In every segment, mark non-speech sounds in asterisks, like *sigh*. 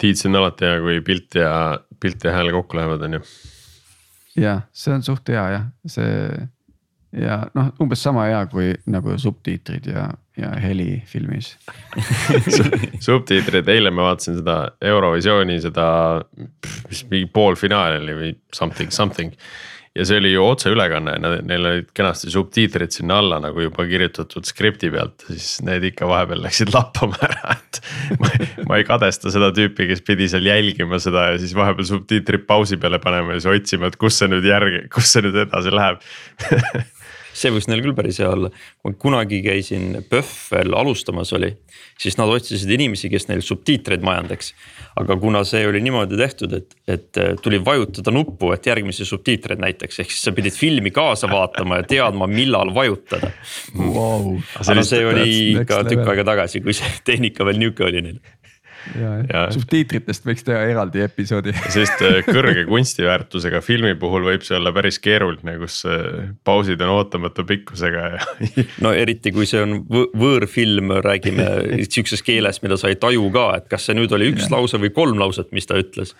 Teats on alati hea, kui pilt ja, pilt ja hääl kokku lähevad, on ju. jah, see on suht hea jah, see ja noh, umbes sama hea kui nagu subtiitrid ja, ja heli filmis. *laughs* Subtiitrid, eile ma vaatasin seda Eurovisiooni seda, mis mingi poolfinaali oli või something, something ja see oli ju otseülekanne, neil olid kenasti subtiitrid sinna alla nagu juba kirjutatud skripti pealt, siis need ikka vahepeal läksid lappama ära, et. ma, ei kadesta seda tüüpi, kes pidi seal jälgima seda ja siis vahepeal subtiitrid pausi peale panema ja siis otsima, et kus see nüüd järgi, kus see nüüd edasi läheb *laughs* see võiks neil küll päris hea olla, ma kunagi käisin PÖFFil alustamas oli, siis nad otsisid inimesi, kes neil subtiitreid majandaks. aga kuna see oli niimoodi tehtud, et, et äh, tuli vajutada nuppu, et järgmisi subtiitreid näiteks, ehk siis sa pidid filmi kaasa vaatama ja teadma, millal vajutada. Wow.. aga see oli ikka tükk aega tagasi, kui see *laughs* tehnika veel nihuke oli neil subtiitritest võiks teha eraldi episoodi. sest äh, kõrge kunstiväärtusega filmi puhul võib see olla päris keeruline, kus äh, pausid on ootamatu pikkusega ja. *laughs* no eriti, kui see on võõrfilm, räägime *laughs* sihukeses keeles, mida sa ei taju ka, et kas see nüüd oli üks ja. lause või kolm lauset, mis ta ütles.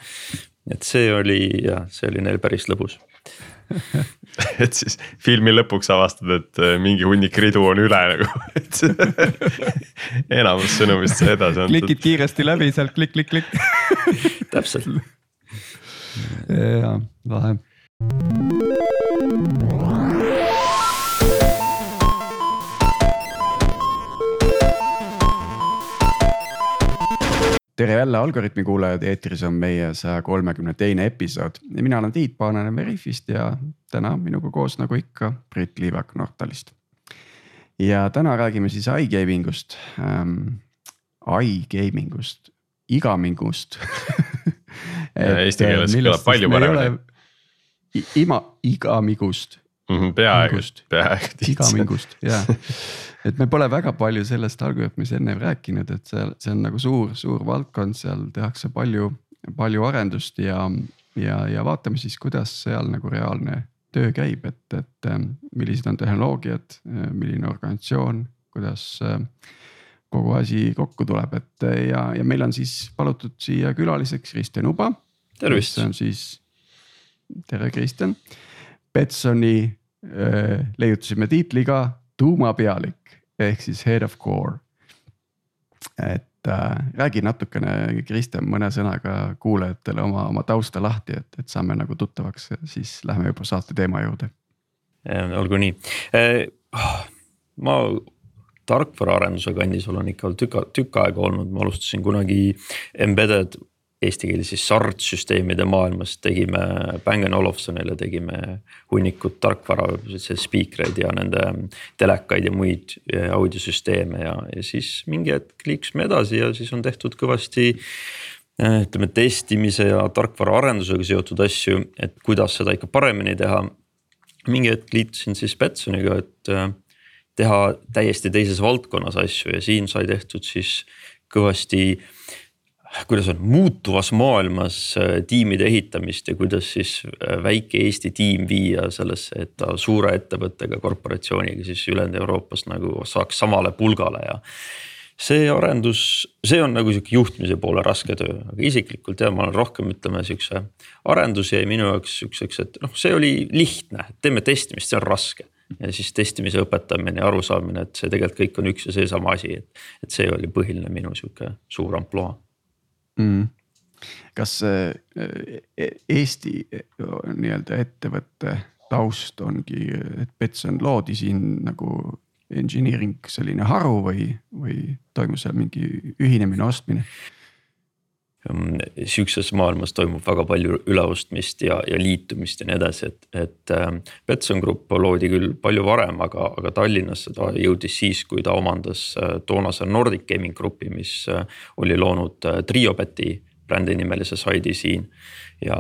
et see oli jah, see oli neil päris lõbus *laughs* et siis filmi lõpuks avastad, et äh, mingi hunnik ridu on üle nagu, et *laughs* enamus sõnumist sai edasi antud. klikid kiiresti läbi sealt klikk-klikk-klikk *laughs* täpselt. jaa, lahe. Tere jälle Algorütmi kuulajad, eetris on meie saja kolmekümne teine episood ja mina olen Tiit Paananen Veriffist ja täna minuga koos nagu ikka Priit Liivak Nortalist. ja täna räägime siis iGaming ust ähm,, iGaming ust, igamingust *laughs* Eesti keeles kõlab palju paremini. ima, igamigust -hmm, peaaegu, peaaegu. igamingust ja et me pole väga palju sellest algoritmis ennem rääkinud, et see, see on nagu suur, suur valdkond, seal tehakse palju, palju arendust ja, ja, ja vaatame siis, kuidas seal nagu reaalne töö käib, et, et ähm, millised on tehnoloogiad, äh, milline organisatsioon, kuidas äh, kogu asi kokku tuleb, et äh, ja, ja meil on siis palutud siia külaliseks Kristjan Uba. tervist. on siis, tere Kristjan, Betsoni äh, leiutasime tiitliga tuumapealik ehk siis head of core. et äh, räägi natukene, Kristjan, mõne sõnaga kuulajatele oma, oma tausta lahti, et, et saame nagu tuttavaks, siis lähme juba saate teema juurde. olgu nii eh,, ma tarkvaraarenduse kandis olen ikka tükk, tükk aega olnud, ma alustasin kunagi embedded eesti keeles siis SART süsteemide maailmas tegime Bang Olufsenile tegime hunnikut tarkvara, spiikreid ja nende telekaid ja muid audiosüsteeme ja, ja siis mingi hetk liikusime edasi ja siis on tehtud kõvasti äh, ütleme testimise ja tarkvaraarendusega seotud asju, et kuidas seda ikka paremini teha. mingi hetk liitusin siis Betsoniga, et äh, teha täiesti teises valdkonnas asju ja siin sai tehtud siis kõvasti kuidas on muutuvas maailmas äh, tiimide ehitamist ja kuidas siis äh, väike Eesti tiim viia sellesse, et ta suure ettevõttega, korporatsiooniga siis ülejäänud Euroopas nagu saaks samale pulgale ja. see arendus, see on nagu sihuke juhtimise poole raske töö, aga isiklikult jah, ma olen rohkem ütleme sihukese. arendus jäi minu jaoks sihukeseks, et noh, see oli lihtne, teeme testimist, see on raske ja siis testimise õpetamine ja arusaamine, et see tegelikult kõik on üks ja seesama asi, et. et see oli põhiline minu sihuke suur ampluaa mm.. kas e-, Eesti nii-öelda ettevõtte taust ongi, et Betson loodi siin nagu engineering selline haru või, või toimus seal mingi ühinemine, ostmine? Sihukeses maailmas toimub väga palju üleostmist ja, ja liitumist ja nii edasi, et, et äh, Betson Group loodi küll palju varem, aga, aga Tallinnasse ta jõudis siis, kui ta omandas äh, toonase Nordic Gaming Grupi, mis äh, oli loonud Triobeti brändinimelise saidi siin. ja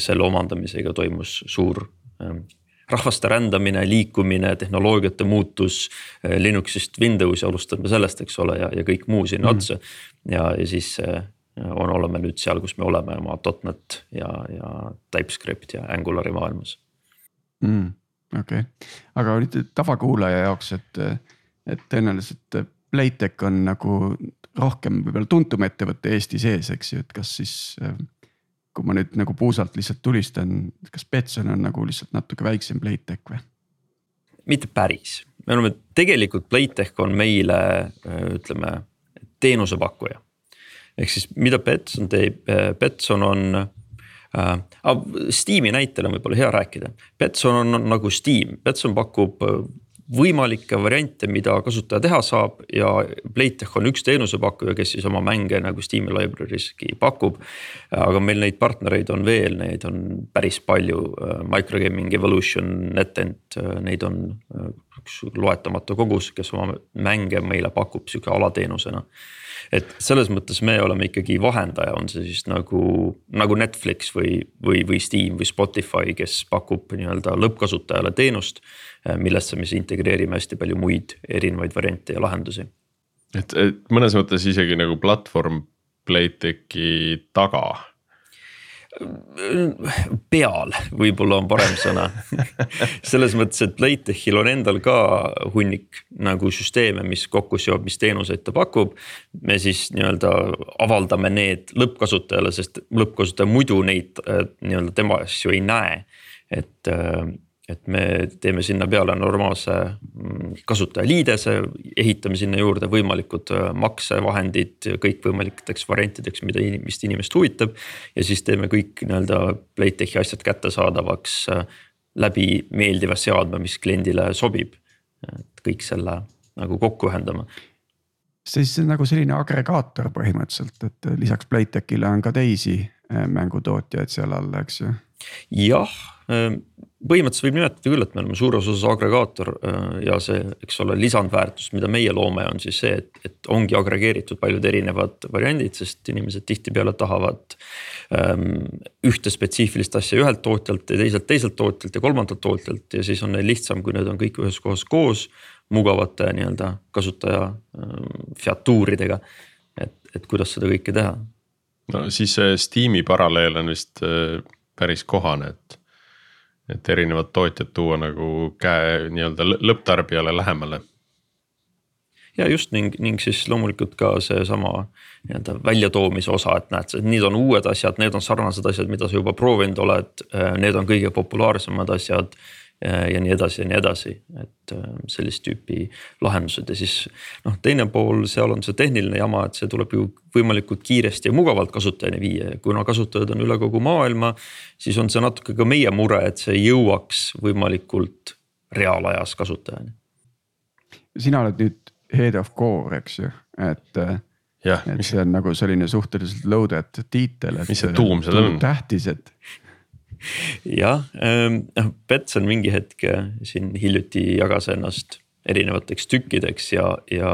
selle omandamisega toimus suur ähm, rahvaste rändamine, liikumine, tehnoloogiate muutus Linuxist Windowsi, alustame sellest, eks ole, ja, ja kõik muu sinna mm. otsa. ja, ja siis on, oleme nüüd seal, kus me oleme oma .NET ja, ja TypeScript ja Angulari maailmas mm,. okei okay., aga nüüd tavakuulaja jaoks, et, et tõenäoliselt Playtech on nagu rohkem võib-olla tuntum ettevõte Eesti sees, eks ju, et kas siis. kui ma nüüd nagu puusalt lihtsalt tulistan, kas Betson on nagu lihtsalt natuke väiksem Playtech või? mitte päris, me oleme tegelikult Playtech on meile ütleme teenusepakkuja. Ehk siis mida Betson teeb, Betson on äh,. Steam'i näitel on võib-olla hea rääkida, Betson on, on nagu Steam, Betson pakub võimalikke variante, mida kasutaja teha saab ja Playtech on üks teenusepakkuja, kes siis oma mänge nagu Steam'i library'ski pakub. aga meil neid partnereid on veel, neid on päris palju, Microgaming, Evolution, NetEnt, neid on üks loetamatu kogus, kes oma mänge meile pakub sihuke alateenusena et selles mõttes me oleme ikkagi vahendaja, on see siis nagu, nagu Netflix või, või, või Steam või Spotify, kes pakub nii-öelda lõppkasutajale teenust. millesse me siis integreerime hästi palju muid erinevaid variante ja lahendusi. et, et mõnes mõttes isegi nagu platvorm Playtechi taga peal võib-olla on parem sõna selles mõttes, et Playtechil on endal ka hunnik nagu süsteeme, mis kokku seob, mis teenuseid ta pakub. me siis nii-öelda avaldame need lõppkasutajale, sest lõppkasutaja muidu neid äh, nii-öelda tema asju ei näe, et äh, et me teeme sinna peale normaalse mm, kasutajaliidese, ehitame sinna juurde võimalikud äh, maksevahendid kõikvõimalikeks variantideks, mida inimest, inimest huvitab. ja siis teeme kõik nii-öelda Playtechi asjad kättesaadavaks äh, läbi meeldiva seadme, mis kliendile sobib. et kõik selle nagu kokku ühendama siis nagu selline agregaator põhimõtteliselt, et lisaks Playtechile on ka teisi mängutootjaid seal all, eks ju. jah Ehm, põhimõtteliselt võib nimetada küll, et me oleme suures osas agregaator äh, ja see, eks ole, lisandväärtus, mida meie loome, on siis see, et, et ongi agregeeritud paljud erinevad variandid, sest inimesed tihtipeale tahavad ähm,. ühte spetsiifilist asja ühelt tootjalt ja teiselt teiselt tootjalt ja kolmandalt tootjalt ja siis on neil lihtsam, kui need on kõik ühes kohas koos. mugavate nii-öelda kasutaja ähm, featuuridega, et, et kuidas seda kõike teha. No siis see Steam'i paralleel on vist äh, päris kohane, et et erinevad tootjad tuua nagu käe nii-öelda lõpptarbijale lähemale. ja just ning, ning siis loomulikult ka seesama nii-öelda väljatoomise osa, et näed, need on uued asjad, need on sarnased asjad, mida sa juba proovinud oled. Need on kõige populaarsemad asjad ja nii edasi ja nii edasi, et äh, sellist tüüpi lahendused ja siis noh, teine pool, seal on see tehniline jama, et see tuleb ju võimalikult kiiresti ja mugavalt kasutajani viia ja kuna kasutajad on üle kogu maailma. siis on see natuke ka meie mure, et see jõuaks võimalikult reaalajas kasutajani. sina oled nüüd head of core, eks ju, et äh, jah, et see on nagu selline suhteliselt loaded tiitel. mis see tuum seal on? tähtis, et jah, ähm, noh Betson mingi hetk äh, siin hiljuti jagas ennast erinevateks tükkideks ja, ja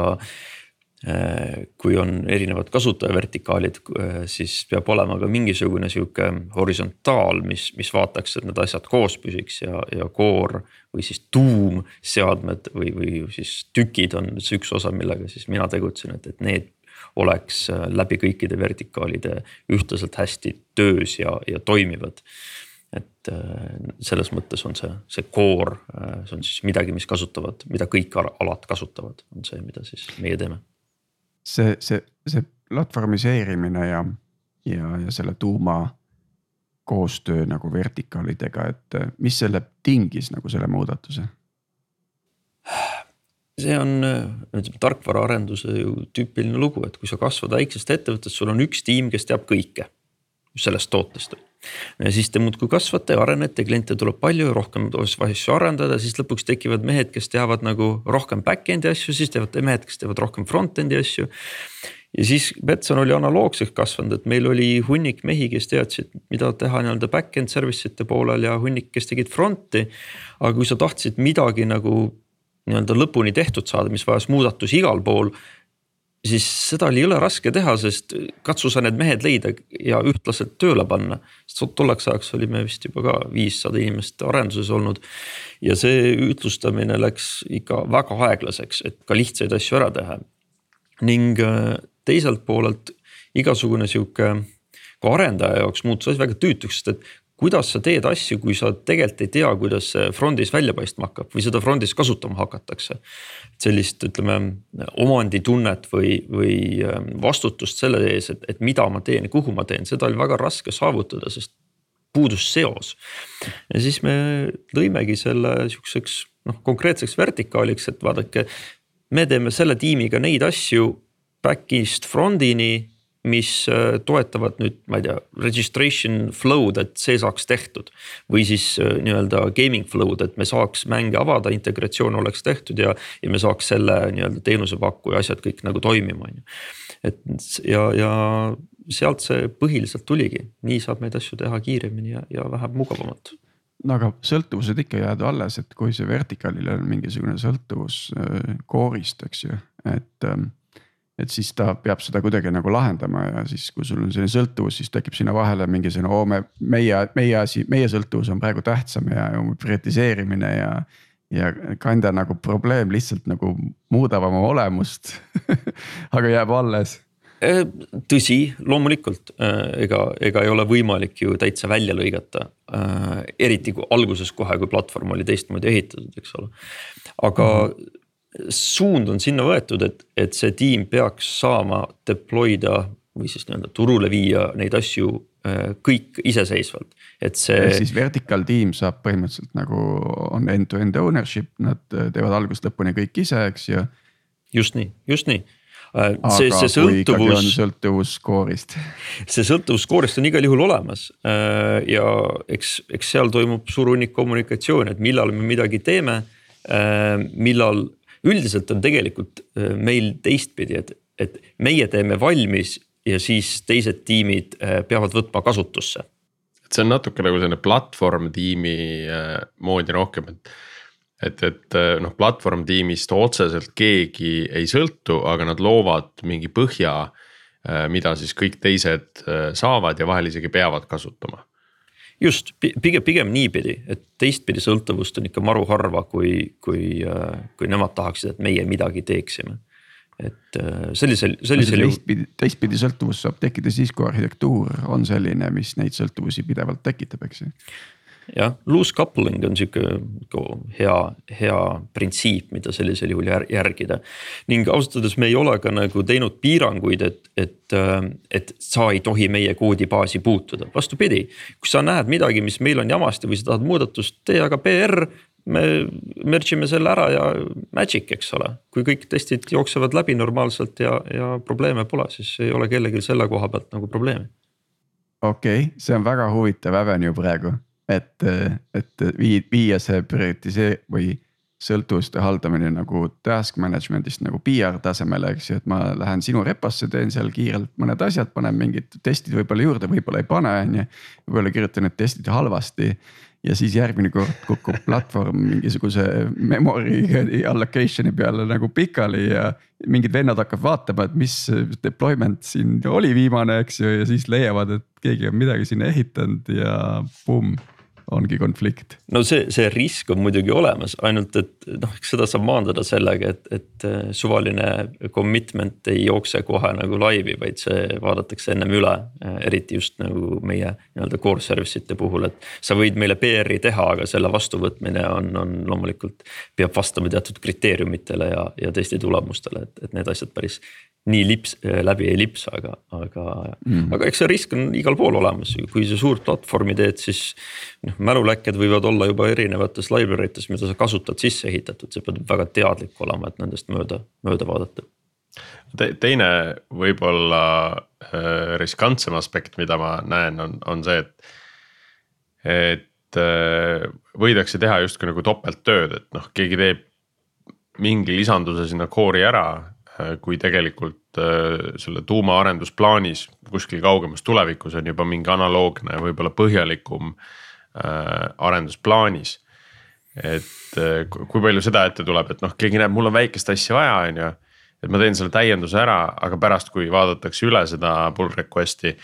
äh, kui on erinevad kasutajavertikaalid, äh, siis peab olema ka mingisugune sihuke horisontaal, mis, mis vaataks, et need asjad koos püsiks ja, ja core või siis tuumseadmed või, või siis tükid on see üks osa, millega siis mina tegutsen, et, et need oleks läbi kõikide vertikaalide ühtlaselt hästi töös ja, ja toimivad et äh, selles mõttes on see, see core, äh, see on siis midagi, mis kasutavad, mida kõik alad kasutavad, on see, mida siis meie teeme. see, see, see platvormiseerimine ja, ja, ja selle tuuma koostöö nagu vertikaalidega, et äh, mis selle tingis nagu selle muudatuse? see on ütleme tarkvaraarenduse ju tüüpiline lugu, et kui sa kasvad väiksest ettevõttest, sul on üks tiim, kes teab kõike sellest tootest ja siis te muudkui kasvate ja arenete, kliente tuleb palju, rohkem asju arendada, siis lõpuks tekivad mehed, kes teavad nagu rohkem back-end'i asju, siis teevad mehed, kes teevad rohkem front-end'i asju. ja siis Betson oli analoogseks kasvanud, et meil oli hunnik mehi, kes teadsid, mida teha nii-öelda back-end service ite poolel ja hunnik, kes tegid front'i. aga kui sa tahtsid midagi nagu nii-öelda lõpuni tehtud saada, mis vajas muudatusi igal pool siis seda oli jõle raske teha, sest katsu sa need mehed leida ja ühtlaselt tööle panna. sest tolleks ajaks olime vist juba ka viissada inimest arenduses olnud. ja see ütlustamine läks ikka väga aeglaseks, et ka lihtsaid asju ära teha. ning äh, teiselt poolelt igasugune sihuke ka arendaja jaoks muutus asi väga tüütuks, sest et kuidas sa teed asju, kui sa tegelikult ei tea, kuidas see frond'is välja paistma hakkab või seda frond'is kasutama hakatakse. sellist, ütleme omanditunnet või, või ähm, vastutust selle ees, et, et mida ma teen ja kuhu ma teen, seda oli väga raske saavutada, sest puudus seos. ja siis me lõimegi selle sihukeseks noh, konkreetseks vertikaaliks, et vaadake, me teeme selle tiimiga neid asju back'ist front'ini mis äh, toetavad nüüd, ma ei tea, registration flow'd, et see saaks tehtud. või siis äh, nii-öelda gaming flow'd, et me saaks mänge avada, integratsioon oleks tehtud ja, ja me saaks selle nii-öelda teenusepakkuja asjad kõik nagu toimima, on ju. et ja, ja sealt see põhiliselt tuligi, nii saab neid asju teha kiiremini ja, ja vähem mugavamalt no aga sõltuvused ikka jäävad alles, et kui see vertikaalil on mingisugune sõltuvus äh, koorist, eks ju, et ähm, et siis ta peab seda kuidagi nagu lahendama ja siis, kui sul on selline sõltuvus, siis tekib sinna vahele mingisugune, oo me, meie, meie asi, meie sõltuvus on praegu tähtsam ja prioritiseerimine ja. ja kanda nagu probleem lihtsalt nagu muudab oma olemust *laughs* aga jääb alles äh, tõsi, loomulikult äh, ega, ega ei ole võimalik ju täitsa välja lõigata. Äh, eriti kui alguses kohe, kui platvorm oli teistmoodi ehitatud, eks ole. aga mm -hmm suund on sinna võetud, et, et see tiim peaks saama deploy da või siis nii-öelda turule viia neid asju äh, kõik iseseisvalt, et see. siis vertical tiim saab põhimõtteliselt nagu on end-to-end ownership, nad äh, teevad algusest lõpuni kõik ise, eks ju. just nii, just nii äh, see, see sõltuvus. sõltuvus skoorist. *laughs* see sõltuvus skoorist on igal juhul olemas ja eks, eks seal toimub suur hunnik kommunikatsiooni, et millal me midagi teeme. millal üldiselt on tegelikult äh, meil teistpidi, et, et meie teeme valmis ja siis teised tiimid äh, peavad võtma kasutusse. et see on natuke nagu selline platvorm tiimi äh, moodi rohkem, et et, et noh, platvorm tiimist otseselt keegi ei sõltu, aga nad loovad mingi põhja, mida siis kõik teised saavad ja vahel isegi peavad kasutama just pigem, pigem niipidi, et teistpidi sõltuvust on ikka maru harva, kui, kui, kui nemad tahaksid, et meie midagi teeksime. et äh, sellisel, sellisel juhul. teistpidi, teistpidi sõltuvus saab tekkida siis, kui arhitektuur on selline, mis neid sõltuvusi pidevalt tekitab, eks ju jah, loose coupling on sihuke hea, hea printsiip, mida sellisel juhul järgida. ning ausalt öeldes me ei ole ka nagu teinud piiranguid, et, et, et sa ei tohi meie koodibaasi puutuda, vastupidi. kui sa näed midagi, mis meil on jamasti või sa tahad muudatust, tee aga PR me merge ime selle ära ja magic, eks ole. kui kõik testid jooksevad läbi normaalselt ja, ja probleeme pole, siis ei ole kellelgi selle koha pealt nagu probleemi. okei okay,, see on väga huvitav avenue praegu et, et vii-, viia see prioritisee- või sõltuvuste haldamine nagu task management'ist nagu PR tasemele, eks ju, et ma lähen sinu reposse, teen seal kiirelt mõned asjad, panen mingid testid võib-olla juurde, võib-olla ei pane, on ju. võib-olla kirjutan need testid halvasti ja siis järgmine kord kukub platvorm mingisuguse memory *laughs* allocation'i peale nagu pikali ja mingid vennad hakkavad vaatama, et mis deployment siin oli viimane, eks ju, ja siis leiavad, et keegi on midagi sinna ehitanud ja pumm ongi konflikt. no see, see risk on muidugi olemas, ainult et noh, eks seda saab maandada sellega, et, et äh, suvaline commitment ei jookse kohe nagu laivi, vaid see vaadatakse ennem üle. Äh, eriti just nagu meie nii-öelda core service ite puhul, et sa võid meile PR-i teha, aga selle vastuvõtmine on, on loomulikult. peab vastama teatud kriteeriumitele ja, ja testi tulemustele, et, et need asjad päris nii lips, läbi ei lipsa, aga, aga mm., aga eks see risk on igal pool olemas, kui sa suurt platvormi teed, siis. noh, mäluläkked võivad olla juba erinevates library ites, mida sa kasutad sisse ehitatud, sa pead väga teadlik olema, et nendest mööda, mööda vaadata Te,. teine võib-olla äh, riskantsem aspekt, mida ma näen, on, on see, et. et äh, võidakse teha justkui nagu topelttööd, et noh, keegi teeb mingi lisanduse sinna core'i ära Äh, kui tegelikult selle tuumaarendusplaanis kuskil kaugemas tulevikus on juba mingi analoogne, võib-olla põhjalikum arendusplaanis. et kui palju seda ette tuleb, et noh, keegi näeb, mul on väikest asja vaja, on ju. et ma teen selle täienduse ära, aga pärast, kui vaadatakse üle seda pull request'i.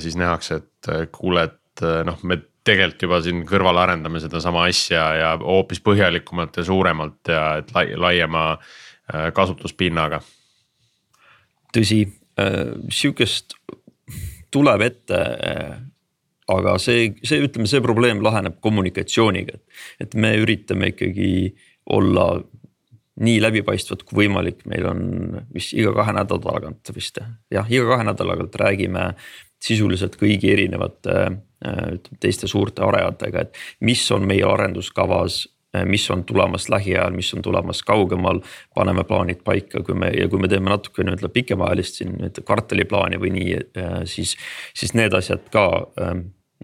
siis nähakse, et kuule, et noh, me tegelikult juba siin kõrval arendame sedasama asja ja hoopis põhjalikumalt ja suuremalt ja et lai, laiema Äh, kasutuspinnaga. tõsi, äh, sihukest tuleb ette äh, aga see, see ütleme, see probleem laheneb kommunikatsiooniga, et, et me üritame ikkagi olla nii läbipaistvad kui võimalik, meil on vist iga kahe nädala tagant vist jah, iga kahe nädala tagant räägime sisuliselt kõigi erinevate ütleme teiste suurte arendajatega, et mis on meie arenduskavas mis on tulemas lähiajal, mis on tulemas kaugemal, paneme plaanid paika, kui me ja kui me teeme natuke nii-öelda pikemaajalist siin nüüd kvartaliplaani või nii, siis. siis need asjad ka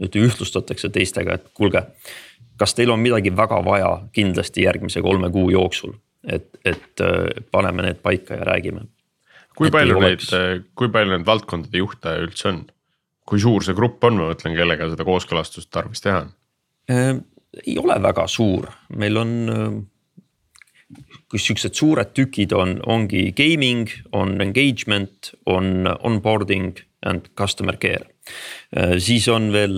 nüüd ühtlustatakse teistega, et kuulge, kas teil on midagi väga vaja kindlasti järgmise kolme kuu jooksul, et, et paneme need paika ja räägime. kui et palju neid oleks..., kui palju neid valdkondade juhte üldse on? kui suur see grupp on, ma mõtlen, kellega seda kooskõlastust tarvis teha on? ei ole väga suur, meil on kus siuksed suured tükid on, ongi gaming, on engagement, on onboarding and customer care. Siis on veel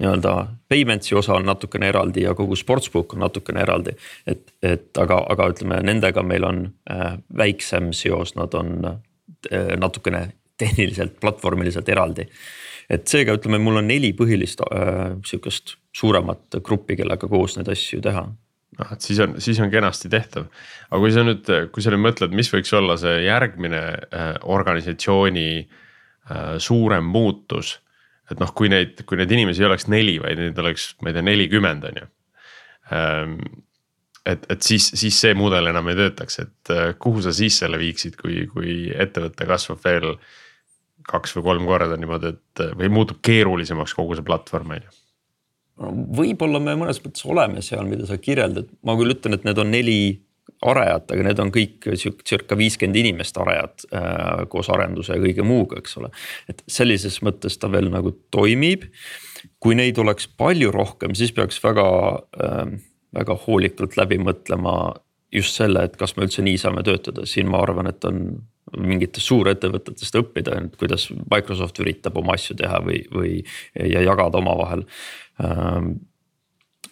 nii-öelda payments'i osa on natukene eraldi ja kogu sportsbook on natukene eraldi. et, et aga, aga ütleme nendega meil on äh, väiksem seos, nad on äh, natukene tehniliselt, platvormiliselt eraldi et seega ütleme, mul on neli põhilist äh, sihukest suuremat gruppi, kellega koos neid asju teha noh, et siis on, siis on kenasti tehtav. aga kui sa nüüd, kui sa nüüd mõtled, mis võiks olla see järgmine äh, organisatsiooni äh, suurem muutus. et noh, kui neid, kui neid inimesi ei oleks neli, vaid neid oleks, ma ei tea, nelikümmend on ju ähm,. et, et siis, siis see mudel enam ei töötaks, et äh, kuhu sa siis selle viiksid, kui, kui ettevõte kasvab veel kaks või kolm korda niimoodi, et või muutub keerulisemaks kogu see platvorm on ju võib-olla me mõnes mõttes oleme seal, mida sa kirjeldad, ma küll ütlen, et need on neli arejat, aga need on kõik circa viiskümmend inimest arejad äh, koos arenduse ja kõige muuga, eks ole. et sellises mõttes ta veel nagu toimib. kui neid oleks palju rohkem, siis peaks väga äh,, väga hoolikalt läbi mõtlema just selle, et kas me üldse nii saame töötada, siin ma arvan, et on mingitest suurettevõtetest õppida, et kuidas Microsoft üritab oma asju teha või, või ja jagada omavahel.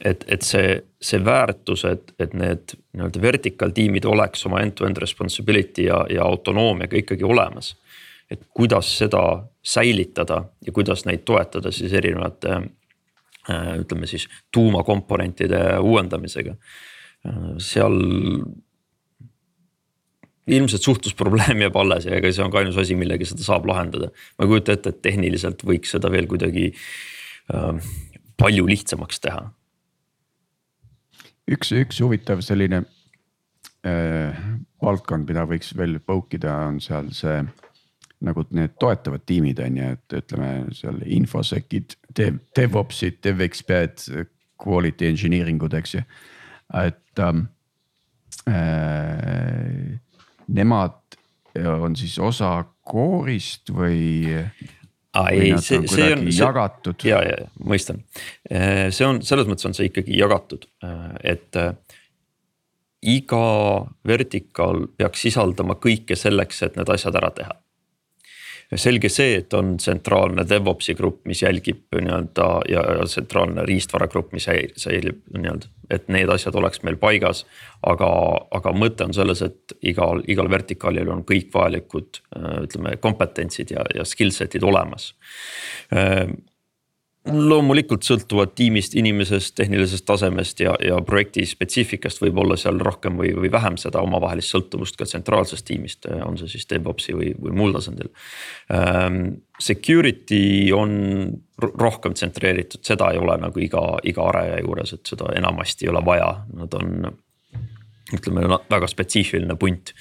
Et, et see, see väärtus, et, et need nii-öelda vertical tiimid oleks oma end-to-end responsibility ja, ja autonoomiaga ikkagi olemas. et kuidas seda säilitada ja kuidas neid toetada siis erinevate äh, ütleme siis tuumakomponentide uuendamisega. Äh, seal ilmselt suhtlusprobleem jääb alles ja ega see on ka ainus asi, millega seda saab lahendada. ma ei kujuta ette, et tehniliselt võiks seda veel kuidagi äh, palju lihtsamaks teha. Üks, üks huvitav selline äh, valdkond, mida võiks veel pookida, on seal see nagu need toetavad tiimid on ju, et ütleme seal infosec'id dev, DevOpsid, DevExpert, quality engineering ud, eks ju, et ähm, äh, nemad on siis osa koorist või? Ei, see, see on jagatud. ja, ja, ja mõistan, äh, see on selles mõttes on see ikkagi jagatud, äh, et äh, iga vertikaal peaks sisaldama kõike selleks, et need asjad ära teha selge see, et on tsentraalne DevOpsi grupp, mis jälgib nii-öelda ja tsentraalne riistvara grupp, mis säilib nii-öelda, et need asjad oleks meil paigas. aga, aga mõte on selles, et igal, igal vertikaalil on kõik vajalikud ütleme kompetentsid ja, ja skill set'id olemas loomulikult sõltuvad tiimist, inimesest, tehnilisest tasemest ja, ja projekti spetsiifikast võib olla seal rohkem või, või vähem seda omavahelist sõltuvust ka tsentraalsest tiimist, on see siis DevOpsi või, või muul tasandil um,. Security on rohkem tsentreeritud, seda ei ole nagu iga, iga areja juures, et seda enamasti ei ole vaja, nad on. ütleme väga spetsiifiline punt,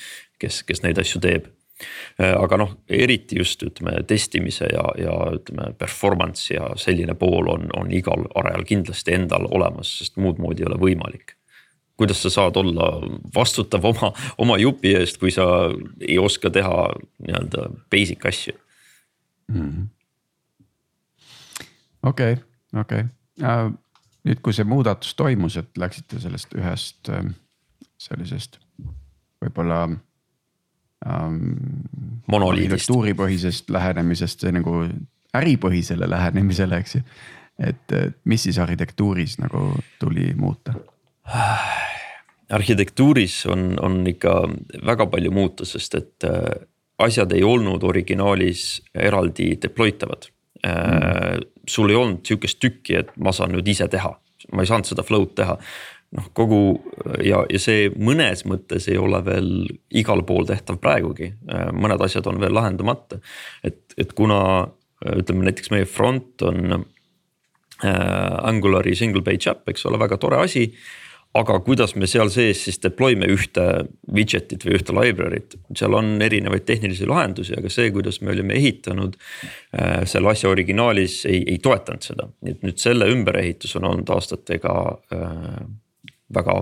kes, kes neid asju teeb aga noh, eriti just ütleme testimise ja, ja ütleme performance ja selline pool on, on igal arejal kindlasti endal olemas, sest muud moodi ei ole võimalik. kuidas sa saad olla vastutav oma, oma jupi eest, kui sa ei oska teha nii-öelda basic asju mm.? okei, okei, äh, nüüd, kui see muudatus toimus, et läksite sellest ühest äh, sellisest võib-olla ähm,. arhitektuuripõhisest lähenemisest nagu äripõhisele lähenemisele, eks ju. et mis siis arhitektuuris nagu tuli muuta? arhitektuuris on, on ikka väga palju muuta, sest et äh, asjad ei olnud originaalis eraldi deploy tavad mm.. sul ei olnud sihukest tükki, et ma saan nüüd ise teha, ma ei saanud seda flow'd teha noh, kogu ja, ja see mõnes mõttes ei ole veel igal pool tehtav praegugi, mõned asjad on veel lahendamata. et, et kuna ütleme näiteks meie front on äh, Angulari single page äpp, eks ole, väga tore asi aga kuidas me seal sees siis deploy me ühte widget'it või ühte library't, seal on erinevaid tehnilisi lahendusi, aga see, kuidas me olime ehitanud äh,. selle asja originaalis ei, ei toetanud seda, nii et nüüd selle ümberehitus on olnud aastatega äh, väga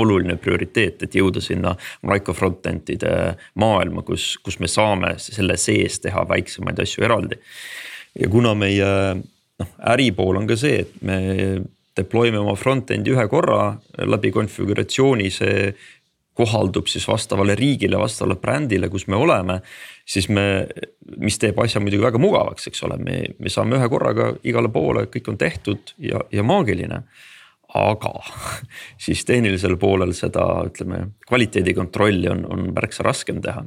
oluline prioriteet, et jõuda sinna micro front-end'ide maailma, kus, kus me saame selle sees teha väiksemaid asju eraldi. ja kuna meie noh, äripool on ka see, et me deploy me oma front-end'i ühe korra läbi konfiguratsiooni, see kohaldub siis vastavale riigile, vastavale brändile, kus me oleme. siis me, mis teeb asja muidugi väga mugavaks, eks ole, me, me saame ühe korraga igale poole, kõik on tehtud ja, ja maagiline. Aga *laughs* siis tehnilisel poolel seda, ütleme kvaliteedi kontrolli on, on märksa raskem teha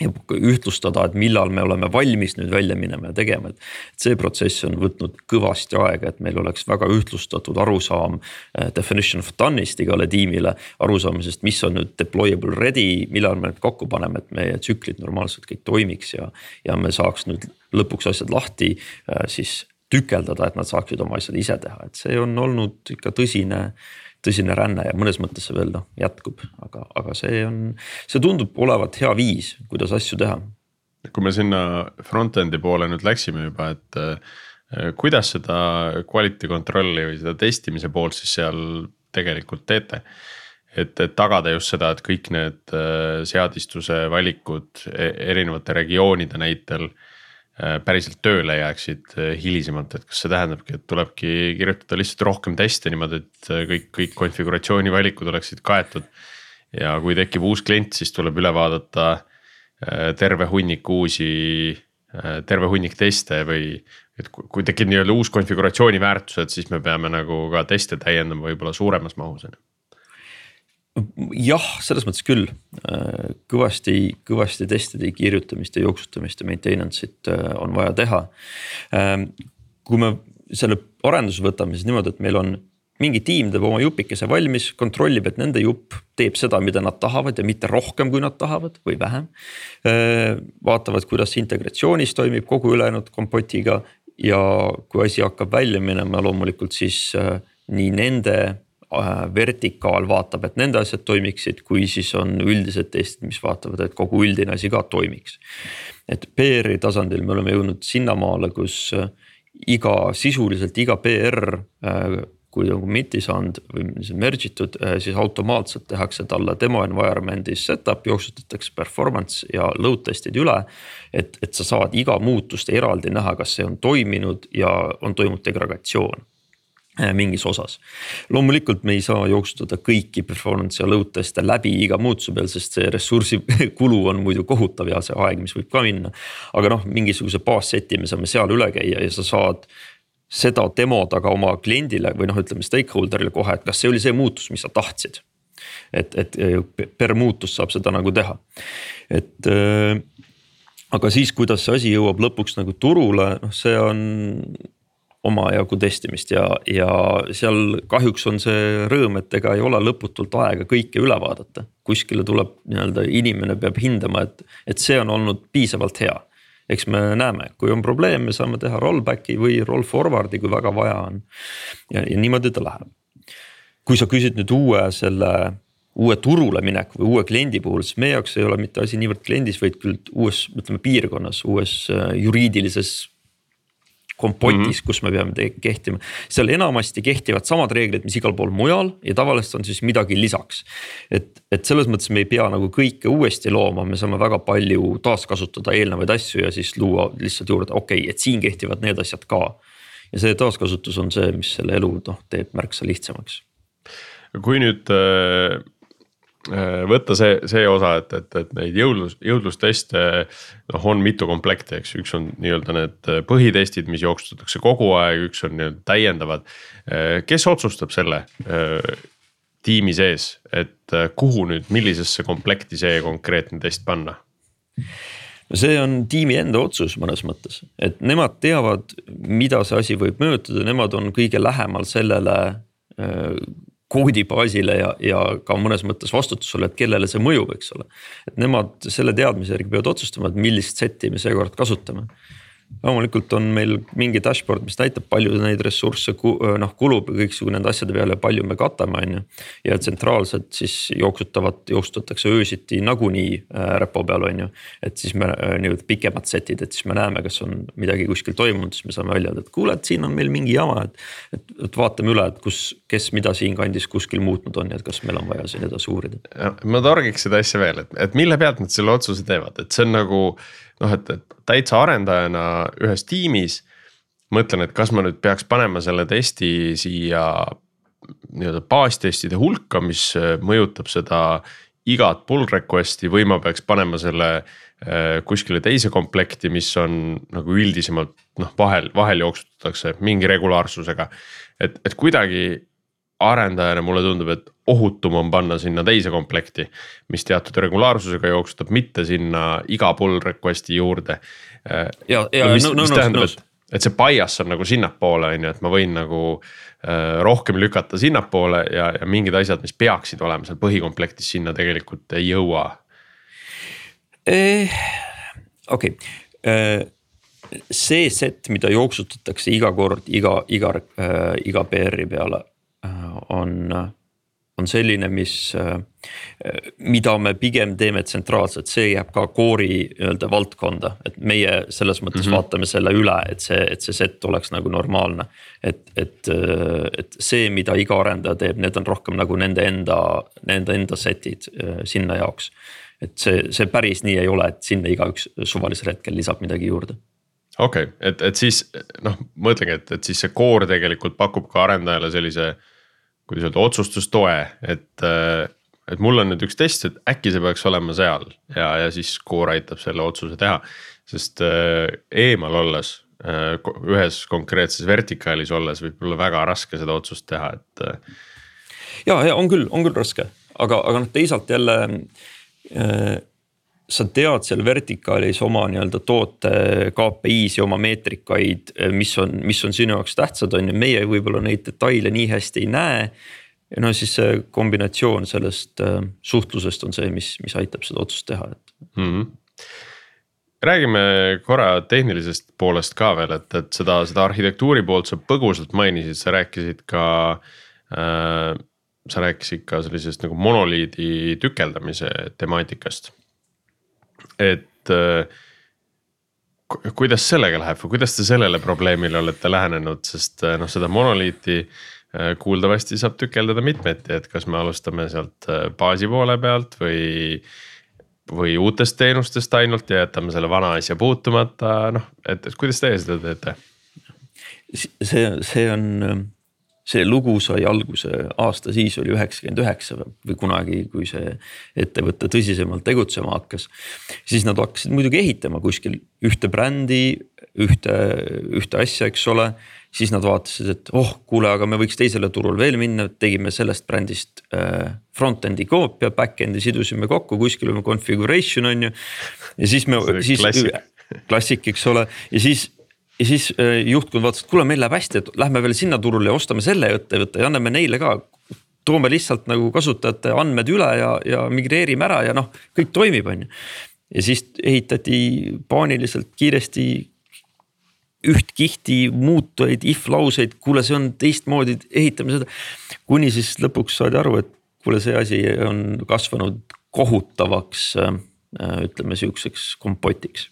ja ühtlustada, et millal me oleme valmis nüüd välja minema ja tegema, et. see protsess on võtnud kõvasti aega, et meil oleks väga ühtlustatud arusaam eh, definition of done'ist igale tiimile. arusaamisest, mis on nüüd deployable ready, millal me need kokku paneme, et meie tsüklid normaalselt kõik toimiks ja, ja me saaks nüüd lõpuks asjad lahti eh, siis tükeldada, et nad saaksid oma asjad ise teha, et see on olnud ikka tõsine tõsine ränne ja mõnes mõttes see veel noh jätkub, aga, aga see on, see tundub olevat hea viis, kuidas asju teha. kui me sinna front-end'i poole nüüd läksime juba, et äh, kuidas seda quality control'i või seda testimise poolt siis seal tegelikult teete? et, et tagada just seda, et kõik need äh, seadistuse valikud e-, erinevate regioonide näitel äh, päriselt tööle jääksid äh, hilisemalt, et kas see tähendabki, et tulebki kirjutada lihtsalt rohkem teste niimoodi, et äh, kõik, kõik konfiguratsiooni valikud oleksid kaetud. ja kui tekib uus klient, siis tuleb üle vaadata terve hunnik uusi, terve hunnik teste või. et kui tekib nii-öelda uus konfiguratsiooni väärtused, siis me peame nagu ka teste täiendama võib-olla suuremas mahus on ju jah, selles mõttes küll kõvasti, kõvasti testide kirjutamist ja jooksutamist ja maintenance'it äh, on vaja teha. Ähm, kui me selle arenduse võtame, siis niimoodi, et meil on mingi tiim teeb oma jupikese valmis, kontrollib, et nende jupp teeb seda, mida nad tahavad ja mitte rohkem, kui nad tahavad või vähem. Äh, vaatavad, kuidas integratsioonis toimib kogu ülejäänud kompotiga ja kui asi hakkab välja minema, loomulikult siis äh, nii nende vertikaal vaatab, et nende asjad toimiksid, kui siis on üldised testid, mis vaatavad, et kogu üldine asi ka toimiks. et PR-i tasandil me oleme jõudnud sinnamaale, kus äh, iga sisuliselt iga PR äh, kui on commit'i saanud või merge itud, siis automaatselt tehakse talle demo environment'is setup, jooksutatakse performance ja load test'id üle. et, et sa saad iga muutust eraldi näha, kas see on toiminud ja on toimunud degradatsioon Äh, mingis osas. loomulikult me ei saa jooksutada kõiki performance ja load test'e läbi iga muutuse peal, sest see ressursi *laughs* kulu on muidu kohutav ja see aeg, mis võib ka minna. aga noh, mingisuguse baasset'i me saame seal üle käia ja sa saad seda demoda ka oma kliendile või noh, ütleme stakeholder'ile kohe, et kas see oli see muutus, mis sa tahtsid. et, et per muutus saab seda nagu teha, et äh, aga siis, kuidas see asi jõuab lõpuks nagu turule, noh, see on omajagu testimist ja, ja seal kahjuks on see rõõm, et ega ei ole lõputult aega kõike üle vaadata. kuskile tuleb nii-öelda inimene peab hindama, et, et see on olnud piisavalt hea. eks me näeme, kui on probleem, me saame teha rollback'i või roll forward'i, kui väga vaja on. ja, ja niimoodi ta läheb. kui sa küsid nüüd uue selle uue turule mineku või uue kliendi puhul, siis meie jaoks ei ole mitte asi niivõrd kliendis, vaid küll uues, ütleme piirkonnas, uues äh, juriidilises kompotis mm, -hmm. kus me peame kehtima. seal enamasti kehtivad samad reeglid, mis igal pool mujal ja tavaliselt on siis midagi lisaks. et, et selles mõttes me ei pea nagu kõike uuesti looma, me saame väga palju taaskasutada eelnevaid asju ja siis luua lihtsalt juurde, okei okay,, et siin kehtivad need asjad ka. ja see taaskasutus on see, mis selle elu noh, teeb märksa lihtsamaks. kui nüüd äh, võtta see, see osa, et, et, et neid jõudlus, jõudlusteste noh, on mitu komplekti, eks üks on nii-öelda need põhitestid, mis jooksustatakse kogu aeg, üks on nii-öelda täiendavad. Äh, kes otsustab selle äh, tiimi sees, et kuhu nüüd, millisesse komplekti see konkreetne test panna? no see on tiimi enda otsus mõnes mõttes, et nemad teavad, mida see asi võib mõjutada, nemad on kõige lähemal sellele äh, koodibaasile ja, ja ka mõnes mõttes vastutusele, et kellele see mõjub, eks ole. et nemad selle teadmise järgi peavad otsustama, et millist set'i me seekord kasutame loomulikult on meil mingi dashboard, mis näitab, palju neid ressursse noh kulub kõiksugu nende asjade peale, palju me katame, on ju. ja tsentraalselt siis jooksutavad, jooksustatakse öösiti nagunii repo peal, on ju. et siis me nii-öelda pikemad set'id, et siis me näeme, kas on midagi kuskil toimunud, siis me saame välja öelda, et kuule, et siin on meil mingi jama, et. et, et vaatame üle, et kus, kes mida siinkandis kuskil muutnud on ja et kas meil on vaja siin edasi uurida. ma torgiks seda asja veel, et, et mille pealt nad selle otsuse teevad, et see on nagu noh, et, et täitsa arendajana ühes tiimis. mõtlen, et kas ma nüüd peaks panema selle testi siia nii-öelda baastestide hulka, mis mõjutab seda igat pull request'i või ma peaks panema selle äh, kuskile teise komplekti, mis on nagu üldisemalt noh, vahel, vahel jooksutatakse mingi regulaarsusega. et, et kuidagi arendajana mulle tundub, et ohutum on panna sinna teise komplekti, mis teatud regulaarsusega jooksutab, mitte sinna iga pull request'i juurde. ja, ja no, no, mis tähendab, et, et see bias on nagu sinnapoole, on ju, et ma võin nagu äh, rohkem lükata sinnapoole ja, ja mingid asjad, mis peaksid olema seal põhikomplektis, sinna tegelikult ei jõua eh,. okei eh see set, mida jooksutatakse iga kord iga, iga äh,, iga PR-i peale on, on selline, mis, mida me pigem teeme tsentraalselt, see jääb ka core'i nii-öelda valdkonda, et meie selles mõttes mm -hmm. vaatame selle üle, et see, et see set oleks nagu normaalne. et, et, et see, mida iga arendaja teeb, need on rohkem nagu nende enda, nende enda set'id äh, sinna jaoks. et see, see päris nii ei ole, et sinna igaüks suvalisel hetkel lisab midagi juurde okei okay,, et, et siis noh, mõtlengi, et, et siis see core tegelikult pakub ka arendajale sellise äh, kuidas öelda, otsustustoe, et, äh, et mul on nüüd üks test, et äkki see peaks olema seal ja, ja siis core aitab selle otsuse teha. sest äh, eemal olles, äh, ühes konkreetses vertikaalis olles võib olla väga raske seda otsust teha, et. ja, ja on küll, on küll raske, aga, aga noh, teisalt jälle sa tead seal vertikaalis oma nii-öelda toote KPI-s ja oma meetrikaid, mis on, mis on sinu jaoks tähtsad, on ju, meie võib-olla neid detaile nii hästi ei näe. no siis see kombinatsioon sellest äh, suhtlusest on see, mis, mis aitab seda otsust teha, et mm. -hmm räägime korra tehnilisest poolest ka veel, et, et seda, seda arhitektuuri poolt sa põgusalt mainisid, sa rääkisid ka äh,. sa rääkisid ka sellisest nagu monoliidi tükeldamise temaatikast et äh, kuidas sellega läheb või kuidas te sellele probleemile olete lähenenud, sest äh, noh, seda monoliiti äh, kuuldavasti saab tükeldada mitmeti, et kas me alustame sealt baasi poole pealt või. või uutest teenustest ainult ja jätame selle vana asja puutumata, noh, et, kuidas teie seda teete? see, see on see lugu sai alguse aasta siis oli üheksakümmend üheksa või kunagi, kui see ettevõte tõsisemalt tegutsema hakkas. siis nad hakkasid muidugi ehitama kuskil ühte brändi, ühte, ühte asja, eks ole. siis nad vaatasid, et oh, kuule, aga me võiks teisele turule veel minna, tegime sellest brändist äh, front-end'i koopia, back-end'i sidusime kokku, kuskil on configuration on ju. ja siis me, siis klassik, eks ole, ja siis ja siis äh, juhtkond vaatas, et kuule, meil läheb hästi, et lähme veel sinna turule ja ostame selle ettevõtte ja anname neile ka. toome lihtsalt nagu kasutajate andmed üle ja, ja migreerime ära ja noh, kõik toimib, on ju. ja siis ehitati paaniliselt kiiresti üht kihti muutujaid, if lauseid, kuule, see on teistmoodi, ehitame seda. kuni siis lõpuks saadi aru, et kuule, see asi on kasvanud kohutavaks äh, ütleme sihukeseks kompotiks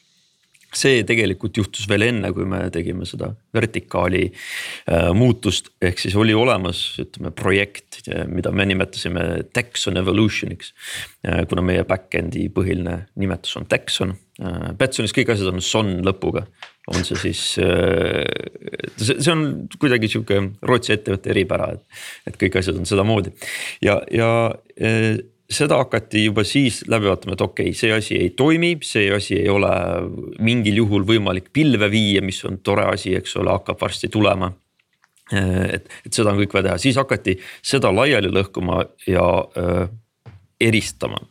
see tegelikult juhtus veel enne, kui me tegime seda vertikaali äh, muutust, ehk siis oli olemas, ütleme projekt, mida me nimetasime Texon Evolutioniks äh,. kuna meie back-end'i põhiline nimetus on Texon äh,, Betsonis kõik asjad on son lõpuga. on see siis äh,, see, on kuidagi sihuke Rootsi ettevõtte eripära, et, et kõik asjad on sedamoodi ja, ja äh, seda hakati juba siis läbi vaatama, et okei okay,, see asi ei toimi, see asi ei ole mingil juhul võimalik pilve viia, mis on tore asi, eks ole, hakkab varsti tulema. et, et seda on kõik vaja teha, siis hakati seda laiali lõhkuma ja äh, eristama.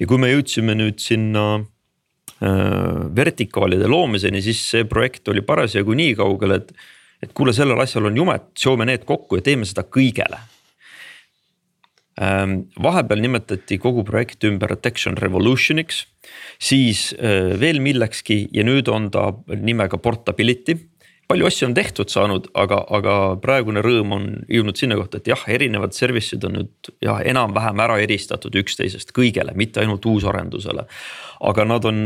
ja kui me jõudsime nüüd sinna vertikaalide loomiseni, siis see projekt oli parasjagu nii kaugel, et. et kuule, sellel asjal on jumet, seome need kokku ja teeme seda kõigele vahepeal nimetati kogu projekt ümber Detection Revolutioniks, siis äh, veel millekski ja nüüd on ta nimega Portability palju asju on tehtud saanud, aga, aga praegune rõõm on jõudnud sinna kohta, et jah, erinevad service'id on nüüd jah, enam-vähem ära eristatud üksteisest kõigele, mitte ainult uusarendusele. aga nad on,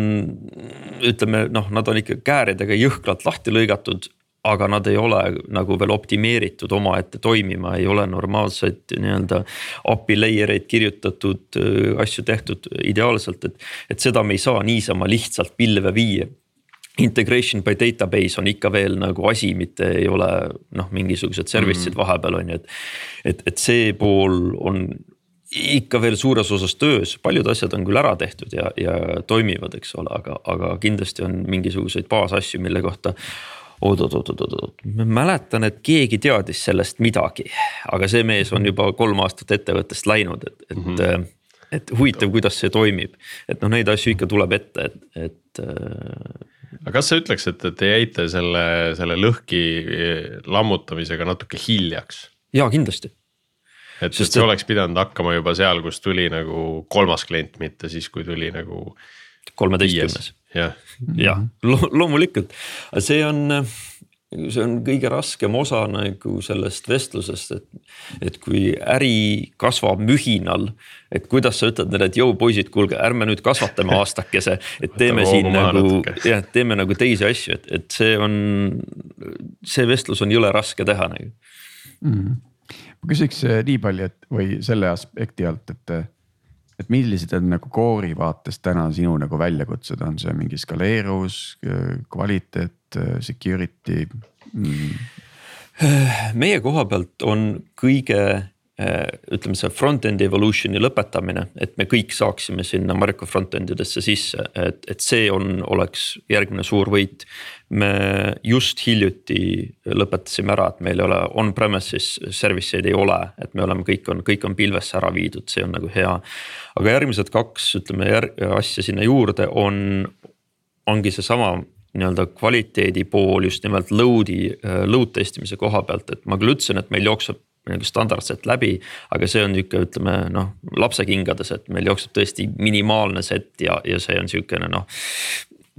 ütleme noh, nad on ikka kääridega jõhkralt lahti lõigatud aga nad ei ole nagu veel optimeeritud omaette toimima, ei ole normaalseid nii-öelda API layer eid kirjutatud, asju tehtud ideaalselt, et. et seda me ei saa niisama lihtsalt pilve viia integration by database on ikka veel nagu asi, mitte ei ole noh, mingisugused service'id mm. vahepeal on ju, et. et, et see pool on ikka veel suures osas töös, paljud asjad on küll ära tehtud ja, ja toimivad, eks ole, aga, aga kindlasti on mingisuguseid baasasju, mille kohta oot-oot-oot-oot-oot, ma mäletan, et keegi teadis sellest midagi, aga see mees on juba kolm aastat ettevõttest läinud, et, et mm. -hmm et huvitav, kuidas see toimib, et noh, neid asju ikka tuleb ette, et, et aga kas sa ütleks, et, te jäite selle, selle lõhki lammutamisega natuke hiljaks? ja kindlasti. et, et see oleks pidanud hakkama juba seal, kus tuli nagu kolmas klient, mitte siis, kui tuli nagu. Kolmeteistkümnes. jah ja, lo, loomulikult, see on see on kõige raskem osa nagu sellest vestlusest, et, et kui äri kasvab mühinal. et kuidas sa ütled neile, et jõu poisid, kuulge, ärme nüüd kasvatame *laughs* aastakese, et teeme siin nagu jah, teeme nagu teisi asju, et, et see on. see vestlus on jõle raske teha nagu mm. -hmm. ma küsiks eh, nii palju, et või selle aspekti alt, et et millised on nagu core'i vaates täna sinu nagu väljakutsed, on see mingi skaleeruvus, kvaliteet, security mm.? meie koha pealt on kõige ütleme, see front-end evolution'i lõpetamine, et me kõik saaksime sinna Marko front-end idesse sisse, et, et see on, oleks järgmine suur võit. me just hiljuti lõpetasime ära, et meil ei ole on-premises service eid ei ole, et me oleme, kõik on, kõik on pilvesse ära viidud, see on nagu hea. aga järgmised kaks, ütleme järg, asja sinna juurde on, ongi seesama nii-öelda kvaliteedi pool just nimelt load'i, load testimise koha pealt, et ma küll ütlesin, et meil jookseb nagu standardset läbi. aga see on nihuke, ütleme noh, lapsekingades, et meil jookseb tõesti minimaalne set ja, ja see on sihukene noh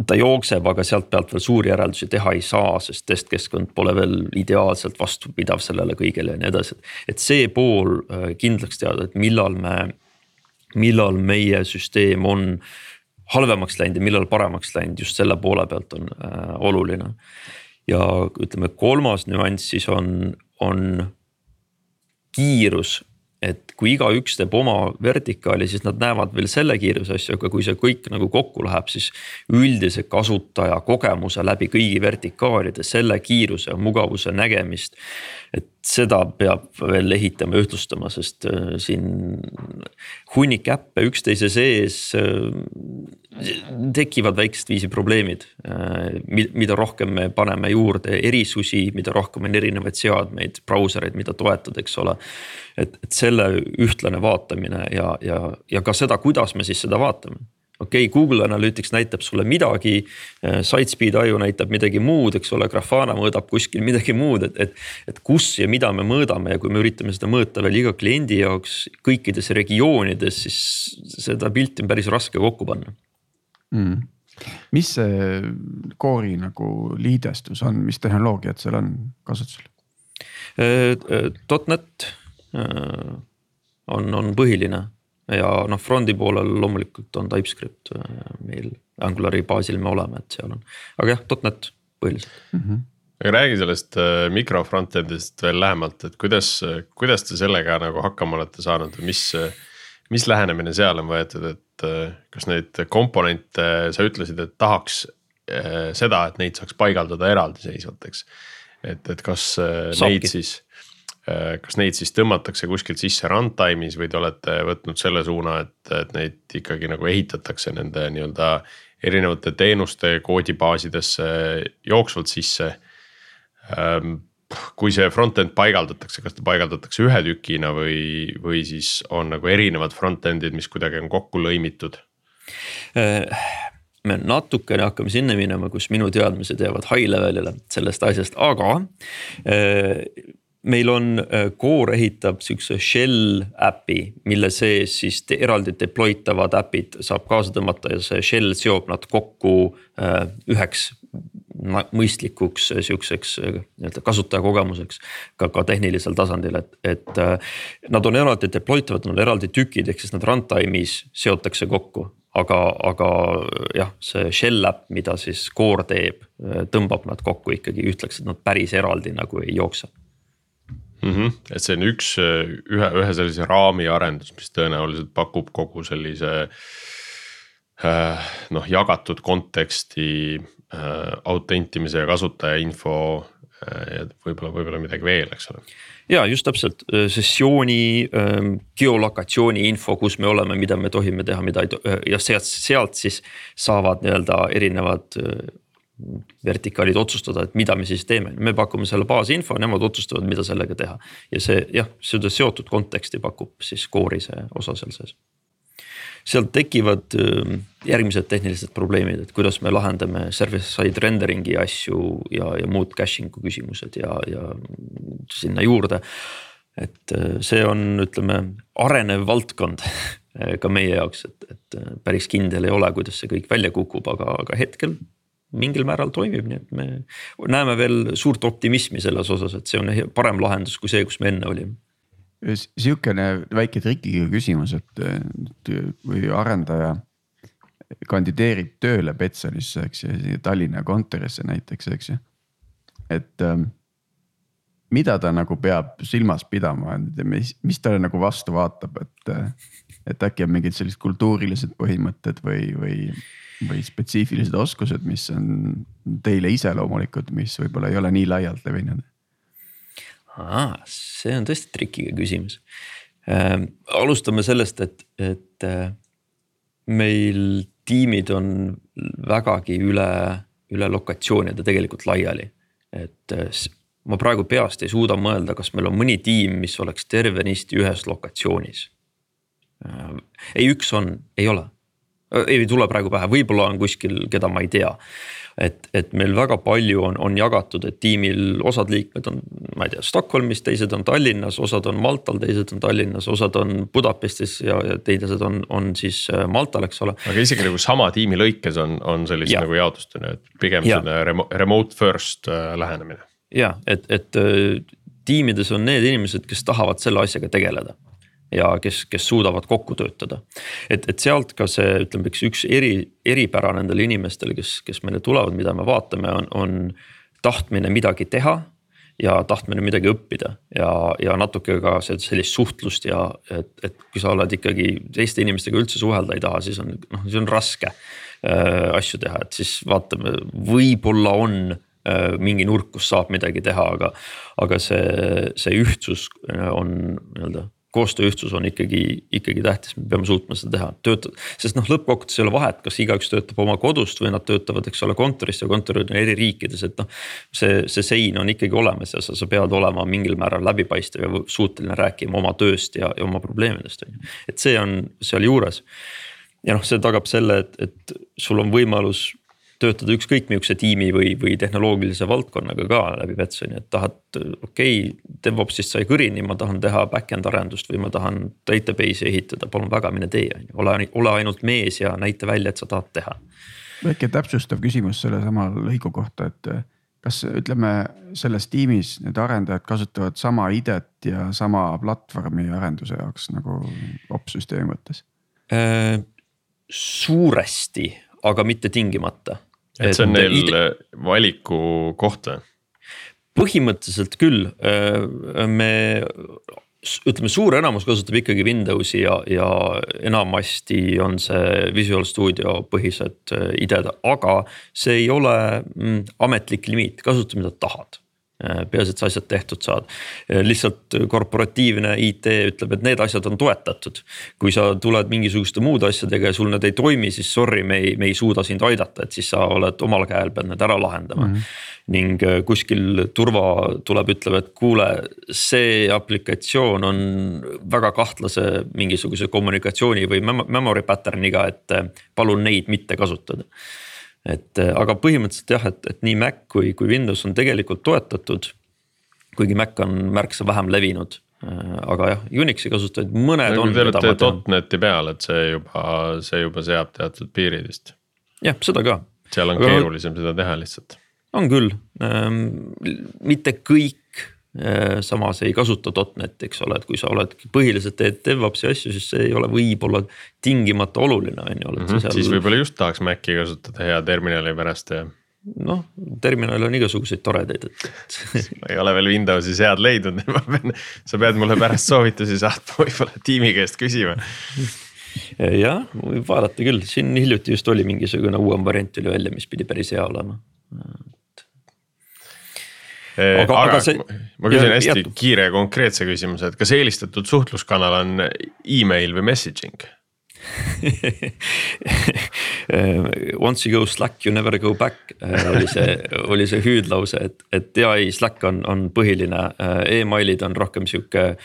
ta jookseb, aga sealt pealt veel suuri järeldusi teha ei saa, sest testkeskkond pole veel ideaalselt vastupidav sellele kõigele ja nii edasi. et see pool äh, kindlaks teada, et millal me, millal meie süsteem on halvemaks läinud ja millal paremaks läinud, just selle poole pealt on äh, oluline. ja ütleme, kolmas nüanss siis on, on kiirus, et kui igaüks teeb oma vertikaali, siis nad näevad veel selle kiiruse asju, aga kui see kõik nagu kokku läheb, siis. üldise kasutaja kogemuse läbi kõigi vertikaalide, selle kiiruse, mugavuse nägemist. et seda peab veel ehitama ja ühtlustama, sest äh, siin hunnik äppe üksteise sees äh, tekivad väikest viisi probleemid. Äh, mida rohkem me paneme juurde erisusi, mida rohkem on erinevaid seadmeid, brausereid, mida toetada, eks ole. Et, et selle ühtlane vaatamine ja, ja, ja ka seda, kuidas me siis seda vaatame okei okay,, Google Analytics näitab sulle midagi, äh, Sitespeed aju näitab midagi muud, eks ole, Grafana mõõdab kuskil midagi muud, et, et. et kus ja mida me mõõdame ja kui me üritame seda mõõta veel iga kliendi jaoks kõikides regioonides, siis seda pilti on päris raske kokku panna mm.. mis see core'i nagu liidestus on, mis tehnoloogiad seal on kasutusel? Äh, äh, .net on, on põhiline ja noh, front'i poolel loomulikult on TypeScript äh, meil Angulari baasil me oleme, et seal on, aga jah, .net põhiliselt mm. -hmm aga räägi sellest äh, mikro front-end'ist veel lähemalt, et kuidas, kuidas te sellega nagu hakkama olete saanud või mis, mis lähenemine seal on võetud, et äh, kas neid komponente, sa ütlesid, et tahaks seda, et neid saaks paigaldada eraldiseisvalt, eks. et, et kas Saabki. neid siis Äh, kas neid siis tõmmatakse kuskilt sisse runtime'is või te olete võtnud selle suuna, et, et neid ikkagi nagu ehitatakse nende nii-öelda erinevate teenuste koodibaasidesse jooksvalt sisse. Ähm, kui see front-end paigaldatakse, kas ta paigaldatakse ühe tükina või, või siis on nagu erinevad front-end'id, mis kuidagi on kokku lõimitud? Äh, me natukene hakkame sinna minema, kus minu teadmised jäävad high level'ile sellest asjast, aga äh, meil on, äh, Core ehitab sihukese shell äpi, mille sees siis te, eraldi deploy tavad äpid saab kaasa tõmmata ja see shell seob nad kokku äh, üheks mõistlikuks sihukeseks nii-öelda kasutajakogemuseks ka, ka tehnilisel tasandil, et, et nad on eraldi deploy tavad, nad on eraldi tükid, ehk siis nad runtime'is seotakse kokku. Aga, aga jah, see shell äpp, mida siis core teeb, tõmbab nad kokku ikkagi ühtlaks, et nad päris eraldi nagu ei jookse mm. -hmm. et see on üks ühe, ühe sellise raami arendus, mis tõenäoliselt pakub kogu sellise äh, noh, jagatud konteksti äh, autentimise ja kasutajainfo äh, ja võib-olla, võib-olla midagi veel, eks ole ja just täpselt sessiooni ähm, geolokatsiooni info, kus me oleme, mida me tohime teha, mida ei tohi ja sealt, sealt siis saavad nii-öelda erinevad vertikaalid otsustada, et mida me siis teeme, me pakume selle baasinfo, nemad otsustavad, mida sellega teha. ja see jah, seda seotud konteksti pakub siis core'i see osa seal sees. sealt tekivad järgmised tehnilised probleemid, et kuidas me lahendame server-side rendering'i asju ja, ja muud caching'u küsimused ja, ja sinna juurde. et see on, ütleme, arenev valdkond *laughs* ka meie jaoks, et, et päris kindel ei ole, kuidas see kõik välja kukub, aga, aga hetkel mingil määral toimib, nii et me näeme veel suurt optimismi selles osas, et see on parem lahendus kui see, kus me enne olime. sihukene väike trikiga küsimus, et kui arendaja kandideerib tööle Betsalisse, eks ju, Tallinna kontorisse näiteks, eks ju. et ähm, mida ta nagu peab silmas pidama, mis, mis talle nagu vastu vaatab, et, et äkki on mingid sellised kultuurilised põhimõtted või, või või spetsiifilised oskused, mis on teile iseloomulikud, mis võib-olla ei ole nii laialt levinud? see on tõesti trikiga küsimus äh,. alustame sellest, et, et äh, meil tiimid on vägagi üle, üle lokatsioonide tegelikult laiali. et äh, ma praegu peast ei suuda mõelda, kas meil on mõni tiim, mis oleks tervenisti ühes lokatsioonis äh,. ei, üks on, ei ole ei tule praegu pähe, võib-olla on kuskil, keda ma ei tea. et, et meil väga palju on, on jagatud, et tiimil osad liikmed on, ma ei tea, Stockholmis, teised on Tallinnas, osad on Maltal, teised on Tallinnas, osad on Budapestis ja, ja teised on, on siis äh, Maltal, eks ole. aga isegi nagu sama tiimi lõikes on, on sellist ja. nagu jaotust on ju, et pigem selline remote first äh, lähenemine. ja et, et tiimides on need inimesed, kes tahavad selle asjaga tegeleda ja kes, kes suudavad kokku töötada. et, et sealt ka see, ütleme üks, üks eri, eripära nendele inimestele, kes, kes meile tulevad, mida me vaatame, on, on tahtmine midagi teha ja tahtmine midagi õppida ja, ja natuke ka sellist suhtlust ja et, et kui sa oled ikkagi teiste inimestega üldse suhelda ei taha, siis on noh, siis on raske äh, asju teha, et siis vaatame, võib-olla on äh, mingi nurk, kus saab midagi teha, aga, aga see, see ühtsus on nii-öelda koostööühtsus on ikkagi, ikkagi tähtis, me peame suutma seda teha, töötada, sest noh, lõppkokkuvõttes ei ole vahet, kas igaüks töötab oma kodust või nad töötavad, eks ole, kontorist ja kontorid on eri riikides, et noh. see, see sein on ikkagi olemas ja sa, sa pead olema mingil määral läbipaistev ja suuteline rääkima oma tööst ja, ja oma probleemidest on ju, et see on sealjuures. ja noh, see tagab selle, et, et sul on võimalus töötada ükskõik mihukese tiimi või, või tehnoloogilise valdkonnaga ka läbi Betsoni, et tahad, okei okay,, DevOpsist sai kõrini, ma tahan teha back-end arendust või ma tahan database'i ehitada, palun väga, mine tee, on ju, ole, ole ainult mees ja näita välja, et sa tahad teha. väike täpsustav küsimus sellesama lõigu kohta, et kas ütleme selles tiimis need arendajad kasutavad sama IDE-t ja sama platvormi arenduse jaoks nagu opsüsteemi mõttes äh,? suuresti, aga mitte tingimata et see on neil ide... valiku koht või? põhimõtteliselt küll, äh, me ütleme, suur enamus kasutab ikkagi Windowsi ja, ja enamasti on see Visual Studio põhised äh, IDE-d, aga see ei ole mm, ametlik limiit, kasuta mida tahad peaasi, et sa asjad tehtud saad. Äh, lihtsalt korporatiivne IT ütleb, et need asjad on toetatud. kui sa tuled mingisuguste muude asjadega ja sul need ei toimi, siis sorry, me ei, me ei suuda sind aidata, et siis sa oled omal käel, pead need ära lahendama mm. -hmm. ning äh, kuskil turva tuleb, ütleb, et kuule, see aplikatsioon on väga kahtlase mingisuguse kommunikatsiooni või memory pattern'iga, et äh, palun neid mitte kasutada. Et aga põhimõtteliselt jah, et, et nii Mac kui, kui Windows on tegelikult toetatud. kuigi Mac on märksa vähem levinud aga jah, Unixi kasutajaid mõned no, on. Te olete .NET-i peal, et see juba, see juba seab teatud piirid vist. jah, seda ka. seal on aga keerulisem seda teha lihtsalt. on küll ähm,, mitte kõik äh, samas ei kasuta .NET, eks ole, et kui sa oled põhiliselt teed DevOpsi asju, siis see ei ole võib-olla tingimata oluline, on ju, oled sa seal. siis võib-olla just tahaks Maci kasutada hea terminali pärast ja noh, terminal on igasuguseid toredaid, et, et *laughs* ma ei ole veel Windowsis head leidnud, ma pean, sa pead mulle pärast soovitusi saatma, võib-olla tiimi käest küsima jah, võib vaadata küll, siin hiljuti just oli mingisugune uuem variant tuli välja, mis pidi päris hea olema. Aga, aga, see, ma küsin hästi jätub. kiire ja konkreetse küsimuse, et kas eelistatud suhtluskanal on email või messaging? *laughs* Once you go Slack, you never go back oli see, *laughs* oli see hüüdlause, et, et ja ei, Slack on, on põhiline e, emailid on rohkem sihuke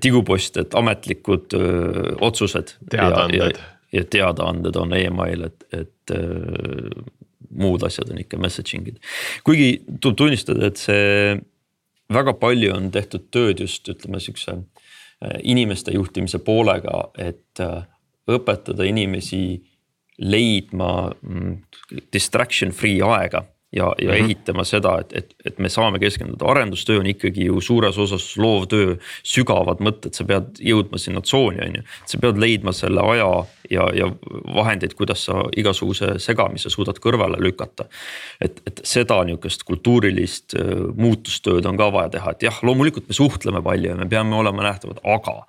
tigupost, et ametlikud öö, otsused. teadaanded. ja teadaanded on email, et, et muud asjad on ikka messaging'id. kuigi tuleb tunnistada, et see väga palju on tehtud tööd just ütleme sihukese inimeste juhtimise poolega, et õpetada inimesi leidma mm, distraction free aega ja, ja mm -hmm. ehitama seda, et, et, et me saame keskenduda, arendustöö on ikkagi ju suures osas loovtöö, sügavad mõtted, sa pead jõudma sinna tsooni, on ju. sa pead leidma selle aja ja, ja vahendeid, kuidas sa igasuguse segamise suudad kõrvale lükata. et, et seda nihukest kultuurilist äh, muutustööd on ka vaja teha, et jah, loomulikult me suhtleme palju ja me peame olema nähtavad, aga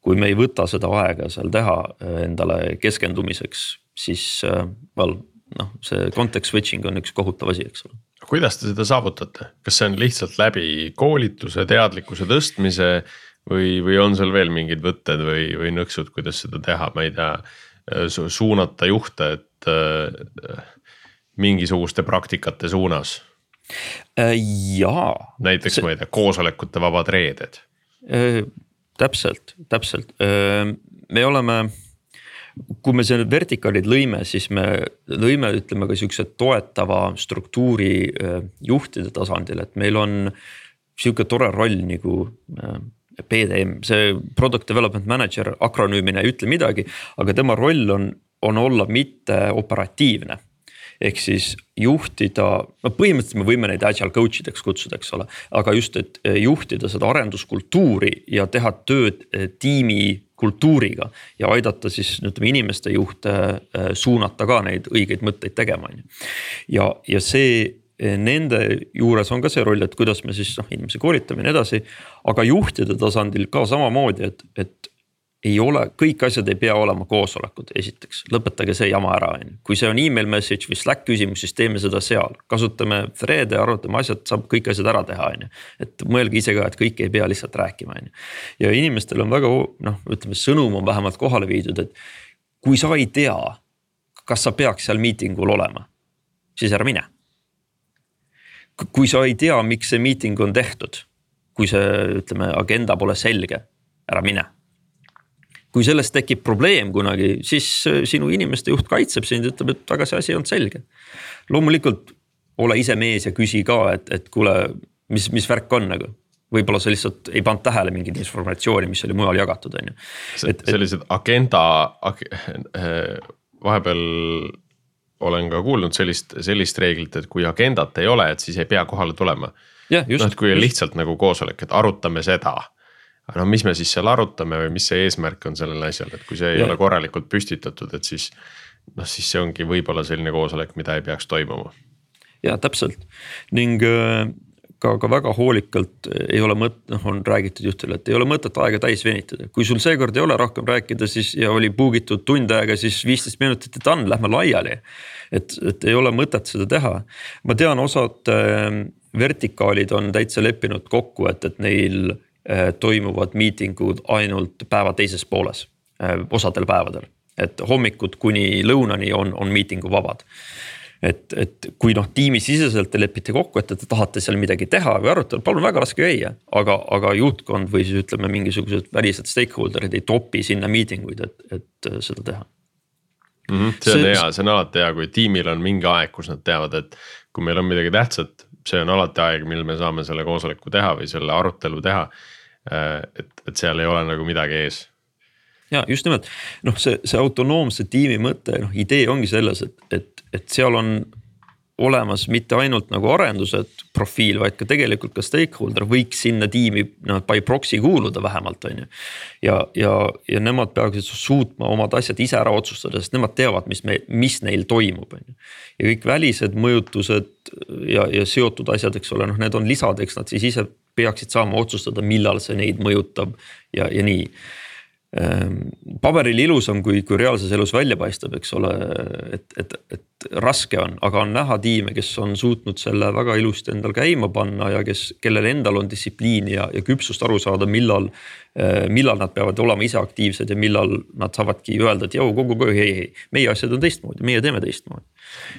kui me ei võta seda aega seal teha äh, endale keskendumiseks, siis äh, well noh, see context switching on üks kohutav asi, eks ole. kuidas te seda saavutate, kas see on lihtsalt läbi koolituse, teadlikkuse tõstmise või, või on seal veel mingid võtted või, või nõksud, kuidas seda teha, ma ei tea su, suunata juhte, et äh, mingisuguste praktikate suunas äh,? jaa. näiteks see... ma ei tea, koosolekute vabad reeded äh,. täpselt, täpselt äh,, me oleme kui me selle vertikaalid lõime, siis me lõime, ütleme ka sihukese toetava struktuuri äh, juhtide tasandil, et meil on sihuke tore roll nagu äh, PDM, see product development manager akronüümina ei ütle midagi, aga tema roll on, on olla mitte operatiivne. Ehk siis juhtida, no põhimõtteliselt me võime neid agile coach ideks kutsuda, eks ole, aga just, et eh, juhtida seda arenduskultuuri ja teha tööd tiimi kultuuriga ja aidata siis ütleme inimeste juhte eh, suunata ka neid õigeid mõtteid tegema, on ju. ja, ja see nende juures on ka see roll, et kuidas me siis noh, inimesi koolitame ja nii edasi. aga juhtide tasandil ka samamoodi, et, et ei ole, kõik asjad ei pea olema koosolekud, esiteks, lõpetage see jama ära, on ju. kui see on email message või Slack küsimus, siis teeme seda seal, kasutame thread'e, arutame asjad, saab kõik asjad ära teha, on ju. et mõelge ise ka, et kõike ei pea lihtsalt rääkima, on ju. ja inimestel on väga noh, ütleme sõnum on vähemalt kohale viidud, et kui sa ei tea, kas sa peaks seal meeting ul olema, siis ära mine. kui sa ei tea, miks see meeting on tehtud, kui see, ütleme, agenda pole selge, ära mine kui sellest tekib probleem kunagi, siis äh, sinu inimeste juht kaitseb sind, ütleb, et aga see asi ei olnud selge. loomulikult ole ise mees ja küsi ka, et, et kuule, mis, mis värk on nagu võib-olla sa lihtsalt ei pannud tähele mingit informatsiooni, mis oli mujal jagatud, on ju. sellised agenda ag,, vahepeal olen ka kuulnud sellist, sellist reeglit, et kui agendat ei ole, et siis ei pea kohale tulema. noh, et kui on lihtsalt nagu koosolek, et arutame seda aga no mis me siis seal arutame või mis see eesmärk on sellel asjal, et kui see ei ja. ole korralikult püstitatud, et siis. noh, siis see ongi võib-olla selline koosolek, mida ei peaks toimuma. ja täpselt ning äh, ka, ka väga hoolikalt ei ole mõt-, noh on räägitud juhtidele, et ei ole mõtet aega täis venitada. kui sul seekord ei ole rohkem rääkida, siis ja oli puugitud tund aega, siis viisteist minutit ja done, lähme laiali. et, et ei ole mõtet seda teha. ma tean, osad äh, vertikaalid on täitsa leppinud kokku, et, et neil toimuvad miitingud ainult päeva teises pooles, äh, osadel päevadel. et hommikud kuni lõunani on, on miitinguvabad. et, et kui noh, tiimisiseselt te lepite kokku, et te tahate seal midagi teha või arutada, palun väga raske käia. aga, aga juhtkond või siis ütleme, mingisugused välised stakeholder'id ei topi sinna meeting uid, et, et äh, seda teha mm. -hmm, see on see, hea, see on alati hea, kui tiimil on mingi aeg, kus nad teavad, et kui meil on midagi tähtsat, see on alati aeg, mil me saame selle koosoleku teha või selle arutelu teha. Äh, et, et seal ei ole nagu midagi ees ja just nimelt noh, see, see autonoomse tiimi mõte, noh idee ongi selles, et, et, et seal on olemas mitte ainult nagu arendused profiil, vaid ka tegelikult ka stakeholder võiks sinna tiimi noh by proxy kuuluda vähemalt on ju. ja, ja, ja nemad peaksid suutma omad asjad ise ära otsustada, sest nemad teavad, mis me, mis neil toimub, on ju. ja kõik välised mõjutused ja, ja seotud asjad, eks ole, noh, need on lisad, eks nad siis ise peaksid saama otsustada, millal see neid mõjutab ja, ja nii paberil ilusam, kui, kui reaalses elus välja paistab, eks ole, et, et, et raske on, aga on näha tiime, kes on suutnud selle väga ilusti endal käima panna ja kes, kellel endal on distsipliini ja, ja küpsust aru saada, millal. Eh, millal nad peavad olema ise aktiivsed ja millal nad saavadki öelda, et jõu kogu aeg, ei, ei, meie asjad on teistmoodi, meie teeme teistmoodi.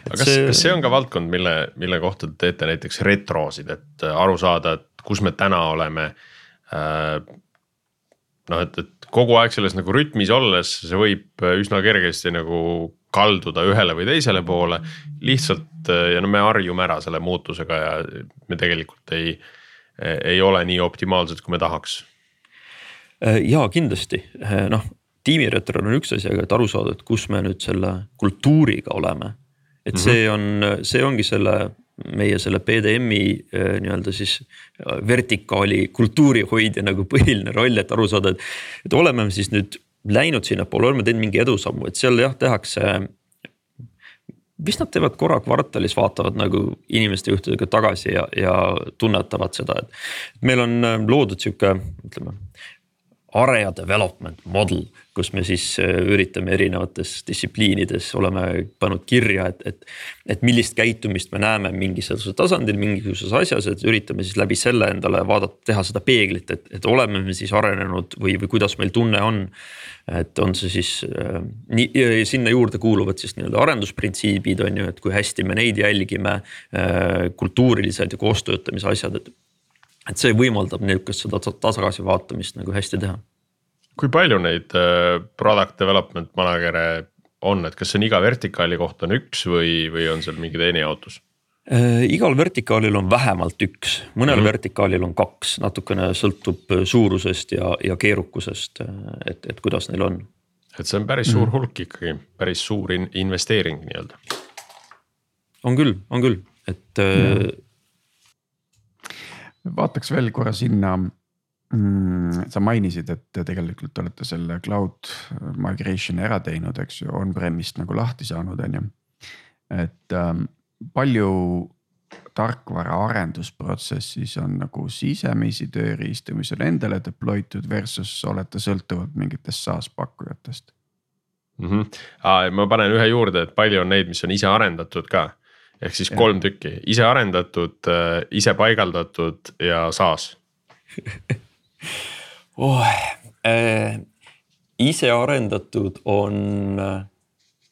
aga kas see..., kas see on ka valdkond, mille, mille kohta te teete näiteks retrosid, et aru saada, et kus me täna oleme äh, noh, et, et kogu aeg selles nagu rütmis olles, see võib üsna kergesti nagu kalduda ühele või teisele poole. lihtsalt ja no me harjume ära selle muutusega ja me tegelikult ei, ei ole nii optimaalsed, kui me tahaks. ja kindlasti noh, tiimiretro on üks asi, aga et aru saada, et kus me nüüd selle kultuuriga oleme. et see on, see ongi selle meie selle BDM-i äh, nii-öelda siis äh, vertikaali kultuurihoidja nagu põhiline roll, et aru saada, et. et oleme siis nüüd läinud sinnapoole, oleme teinud mingi edusammu, et seal jah, tehakse. vist nad teevad korra kvartalis, vaatavad nagu inimeste juhtidega tagasi ja, ja tunnetavad seda, et. meil on äh, loodud sihuke, ütleme area development model, kus me siis äh, üritame erinevates distsipliinides oleme pannud kirja, et, et. et millist käitumist me näeme mingisugusel tasandil, mingisuguses asjas, et üritame siis läbi selle endale vaadata, teha seda peeglit, et, et oleme me siis arenenud või, või kuidas meil tunne on. et on see siis äh, nii, sinna juurde kuuluvad siis nii-öelda arendusprintsiibid on ju, et kui hästi me neid jälgime äh,. kultuurilised ja koostöötamise asjad, et et see võimaldab nihukest seda tasakaalu vaatamist nagu hästi teha. kui palju neid äh, product development manager'e on, et kas see on iga vertikaali kohta on üks või, või on seal mingi teine jaotus? Äh, igal vertikaalil on vähemalt üks, mõnel mm -hmm. vertikaalil on kaks, natukene sõltub äh, suurusest ja, ja keerukusest, et, et kuidas neil on. et see on päris suur mm -hmm. hulk ikkagi, päris suur in investeering nii-öelda. on küll, on küll, et mm. -hmm vaataks veel korra sinna mm,. sa mainisid, et te tegelikult olete selle cloud migration'i ära teinud, eks ju, on-premise nagu lahti saanud, on ju. et ähm, palju tarkvara arendusprotsessis on nagu sisemisi tööriistu, mis on endale deploy tud versus olete sõltuvad mingitest SaaS pakkujatest mm? -hmm. Ah, ma panen ühe juurde, et palju on neid, mis on ise arendatud ka ehk siis kolm tükki, ise arendatud, äh, ise paigaldatud ja SaaS. *laughs* Oh, äh, ise arendatud on,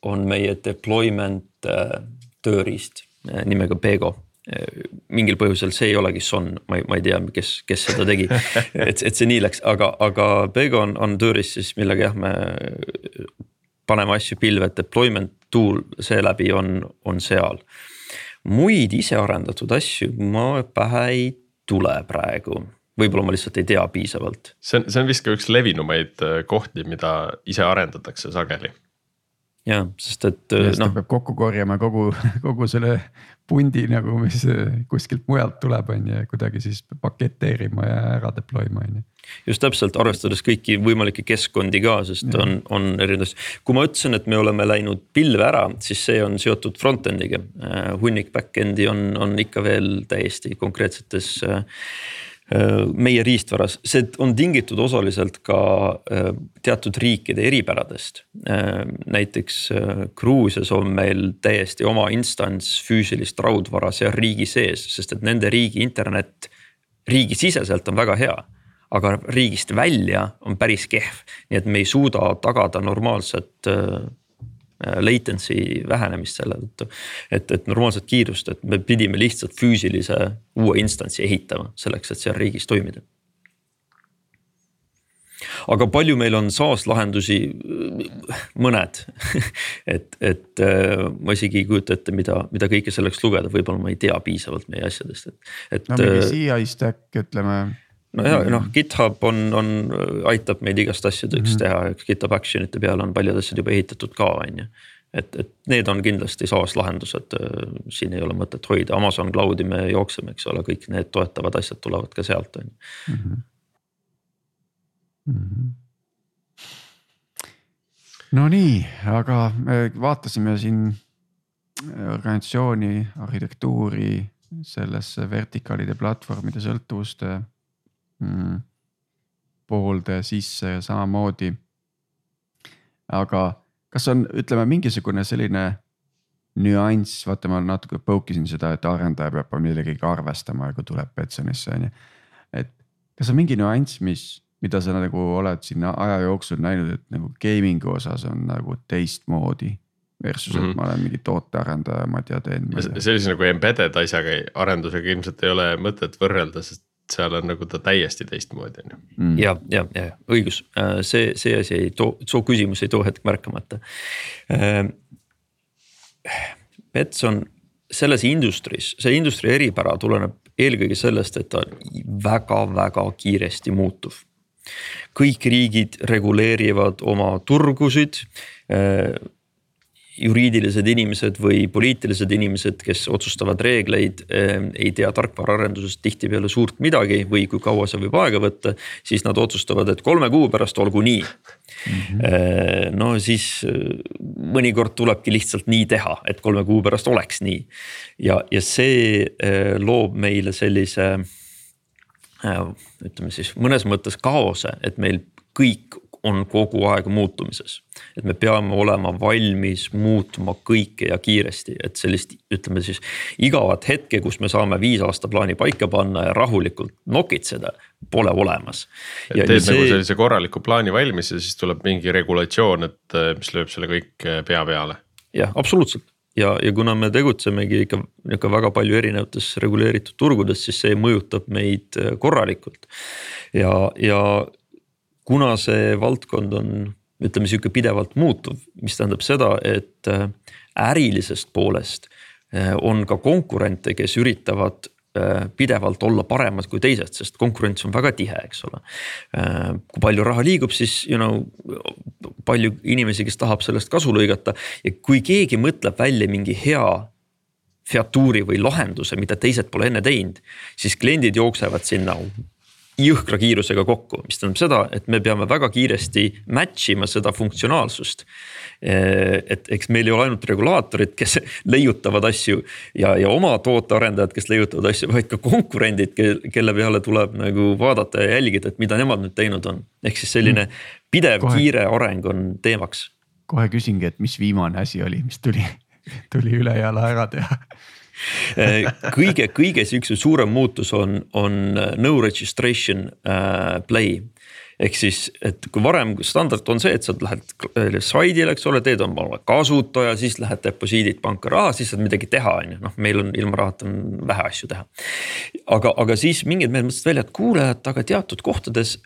on meie deployment äh, tööriist äh, nimega Pego. Äh, mingil põhjusel see ei olegi Son, ma ei, ma ei tea, kes, kes seda tegi. *laughs* et, et see nii läks, aga, aga Pego on, on tööriist siis, millega jah, me paneme asju pilve, et deployment tool seeläbi on, on seal muid isearendatud asju ma pähe ei tule praegu võib-olla ma lihtsalt ei tea piisavalt. see on, see on vist ka üks levinumaid äh, kohti, mida ise arendatakse sageli. Ja, sest et äh, noh. peab kokku korjama kogu, kogu selle pundi nagu, mis äh, kuskilt mujalt tuleb, on ju, ja kuidagi siis paketeerima ja ära deploy ma on ju just täpselt, arvestades kõiki võimalikke keskkondi ka, sest ja. on, on erinevad, kui ma ütlesin, et me oleme läinud pilve ära, siis see on seotud front-end'iga. Äh, hunnik back-end'i on, on ikka veel täiesti konkreetsetes äh, meie riistvaras, see on tingitud osaliselt ka teatud riikide eripäradest. näiteks Gruusias on meil täiesti oma instants füüsilist raudvara seal riigi sees, sest et nende riigi internet riigisiseselt on väga hea aga riigist välja on päris kehv. nii et me ei suuda tagada normaalset äh, latency vähenemist selle tõttu. et, et normaalset kiirust, et me pidime lihtsalt füüsilise uue instantsi ehitama selleks, et seal riigis toimida aga palju meil on SaaS lahendusi, mõned *laughs* et, et äh, ma isegi ei kujuta ette, mida, mida kõike selleks lugeda, võib-olla ma ei tea piisavalt meie asjadest, et, et. no mingi CI stack ütleme. No ja noh, GitHub on, on, aitab meid igast asjadeks mm -hmm. teha, GitHub Action'ite peale on paljud asjad juba ehitatud ka, on ju et, et need on kindlasti SaaS lahendused, siin ei ole mõtet hoida, Amazon Cloud'i me jookseme, eks ole, kõik need toetavad asjad tulevad ka sealt on ju mhm mm. -hmm. Nonii, aga me vaatasime siin äh, organisatsiooni arhitektuuri sellesse vertikaalide platvormide sõltuvuste poolde sisse samamoodi. aga kas on, ütleme mingisugune selline nüanss, vaata, ma natuke pokisin seda, et arendaja peab millegagi arvestama, kui tuleb Betsonisse on ju. et kas on mingi nüanss, mis mida sa nagu oled siin aja jooksul näinud, et nagu gaming'u osas on nagu teistmoodi. Versus mm, -hmm. et mhm. ma olen mingi tootearendaja, ma ei tea, teen. sellise nagu embedded asjaga, arendusega ilmselt ei ole mõtet võrrelda, sest seal on nagu ta täiesti teistmoodi on ju. Mm. ja, ja, ja õigus, äh, see, see asi ei too, su küsimus ei too hetk märkamata. Pets on selles industry's, see industry eripära tuleneb eelkõige sellest, et ta on väga-väga kiiresti muutuv kõik riigid reguleerivad oma turgusid juriidilised inimesed või poliitilised inimesed, kes otsustavad reegleid, ei tea tarkvaraarendusest tihtipeale suurt midagi või kui kaua see võib aega võtta. siis nad otsustavad, et kolme kuu pärast olgu nii mm. -hmm. no siis mõnikord tulebki lihtsalt nii teha, et kolme kuu pärast oleks nii. ja, ja see loob meile sellise ütleme siis mõnes mõttes kaose, et meil kõik on kogu aeg muutumises. et me peame olema valmis muutma kõike ja kiiresti, et sellist, ütleme siis igavat hetke, kus me saame viis aasta plaani paika panna ja rahulikult nokitseda, pole olemas. teed nagu see... nagu sellise korraliku plaani valmis ja siis tuleb mingi regulatsioon, et mis lööb selle kõik pea peale. jah, absoluutselt ja, ja kuna me tegutsemegi ikka nihuke väga palju erinevates reguleeritud turgudes, siis see mõjutab meid äh, korralikult. ja, ja kuna see valdkond on, ütleme sihuke pidevalt muutuv, mis tähendab seda, et äh, ärilisest poolest äh, on ka konkurente, kes üritavad Äh, pidevalt olla paremad kui teised, sest konkurents on väga tihe, eks ole. Kui palju raha liigub, siis you know palju inimesi, kes tahab sellest kasu lõigata ja kui keegi mõtleb välja mingi hea featuuri või lahenduse, mida teised pole enne teinud, siis kliendid jooksevad sinna jõhkra kiirusega kokku, mis tähendab seda, et me peame väga kiiresti match ima seda funktsionaalsust. et eks meil ei ole ainult regulaatorid, kes *laughs* leiutavad asju ja, ja oma tootearendajad, kes leiutavad asju, vaid ka konkurendid, kelle peale tuleb nagu vaadata ja jälgida, et mida nemad nüüd teinud on. ehk siis selline mm. pidev kohe, kiire areng on teemaks. kohe küsingi, et mis viimane asi oli, mis tuli, tuli ülejala ära teha Eh, kõige, kõige sihukesem suurem muutus on, on eh, no registration äh, play ehk siis, et kui varem standard on see, et sa lähed slaidile, eks ole, teed oma kasutaja, siis lähed deposiidid panka raha, siis saad midagi teha, on ju, noh, meil on ilma rahata on vähe asju teha. aga, aga siis mingid mehed mõtlesid välja, et kuule, et aga teatud kohtades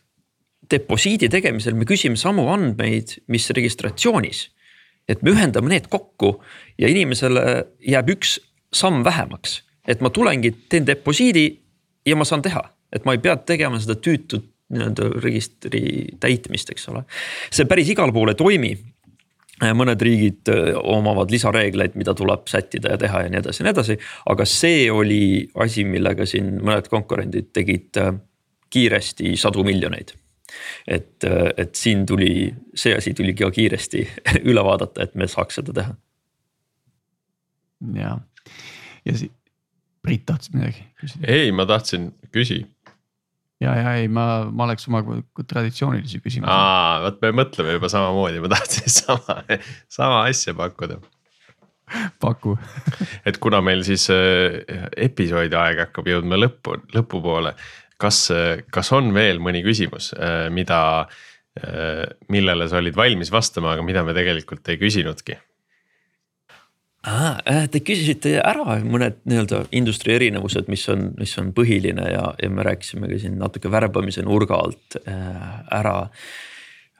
deposiidi tegemisel me küsime samu andmeid, mis registratsioonis. et me ühendame need kokku ja inimesele jääb üks samm vähemaks, et ma tulengi, teen deposiidi ja ma saan teha, et ma ei pea tegema seda tüütut nii-öelda registri täitmist, eks ole. see päris igal pool ei toimi. mõned riigid äh, omavad lisareegleid, mida tuleb sättida ja teha ja nii edasi ja nii edasi, aga see oli asi, millega siin mõned konkurendid tegid äh, kiiresti sadu miljoneid et, äh, et siin tuli, see asi tuli ka kiiresti *laughs* üle vaadata, et me saaks seda teha. ja ja si-, Priit tahtis midagi küsida? ei, ma tahtsin, küsi. ja, ja ei, ma, ma oleks oma traditsioonilisi küsimusi. aa, vot me mõtleme juba samamoodi, ma tahtsin *laughs* sama, sama asja pakkuda paku et kuna meil siis äh, episoodi aeg hakkab jõudma lõppu, lõpupoole, kas, kas on veel mõni küsimus, äh, mida, äh, millele sa olid valmis vastama, aga mida me tegelikult ei küsinudki? Ah,. Te küsisite ära mõned nii-öelda industry erinevused, mis on, mis on põhiline ja, ja me rääkisime ka siin natuke värbamise nurga alt äh, ära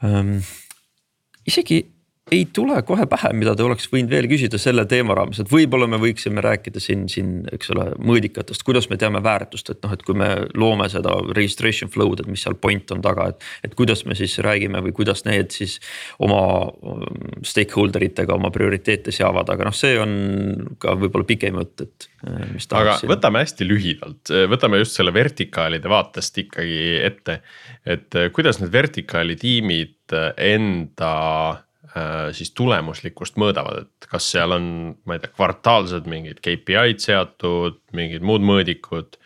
ähm,. isegi ei tule kohe pähe, mida te oleks võinud veel küsida selle teema raames, et võib-olla me võiksime rääkida siin, siin, eks ole, mõõdikatest, kuidas me teame väärtust, et noh, et kui me loome seda registration flow'd, et mis seal point on taga, et. et kuidas me siis räägime või kuidas need siis oma um, stakeholder itega oma prioriteete seavad, aga noh, see on ka võib-olla pikem jutt, et. Eh, aga siin... võtame hästi lühidalt, võtame just selle vertikaalide vaatest ikkagi ette, et eh, kuidas need vertikaali tiimid enda siis tulemuslikkust mõõdavad, et kas seal on, ma ei tea, kvartaalsed mingid KPI-d seatud, mingid muud mõõdikud.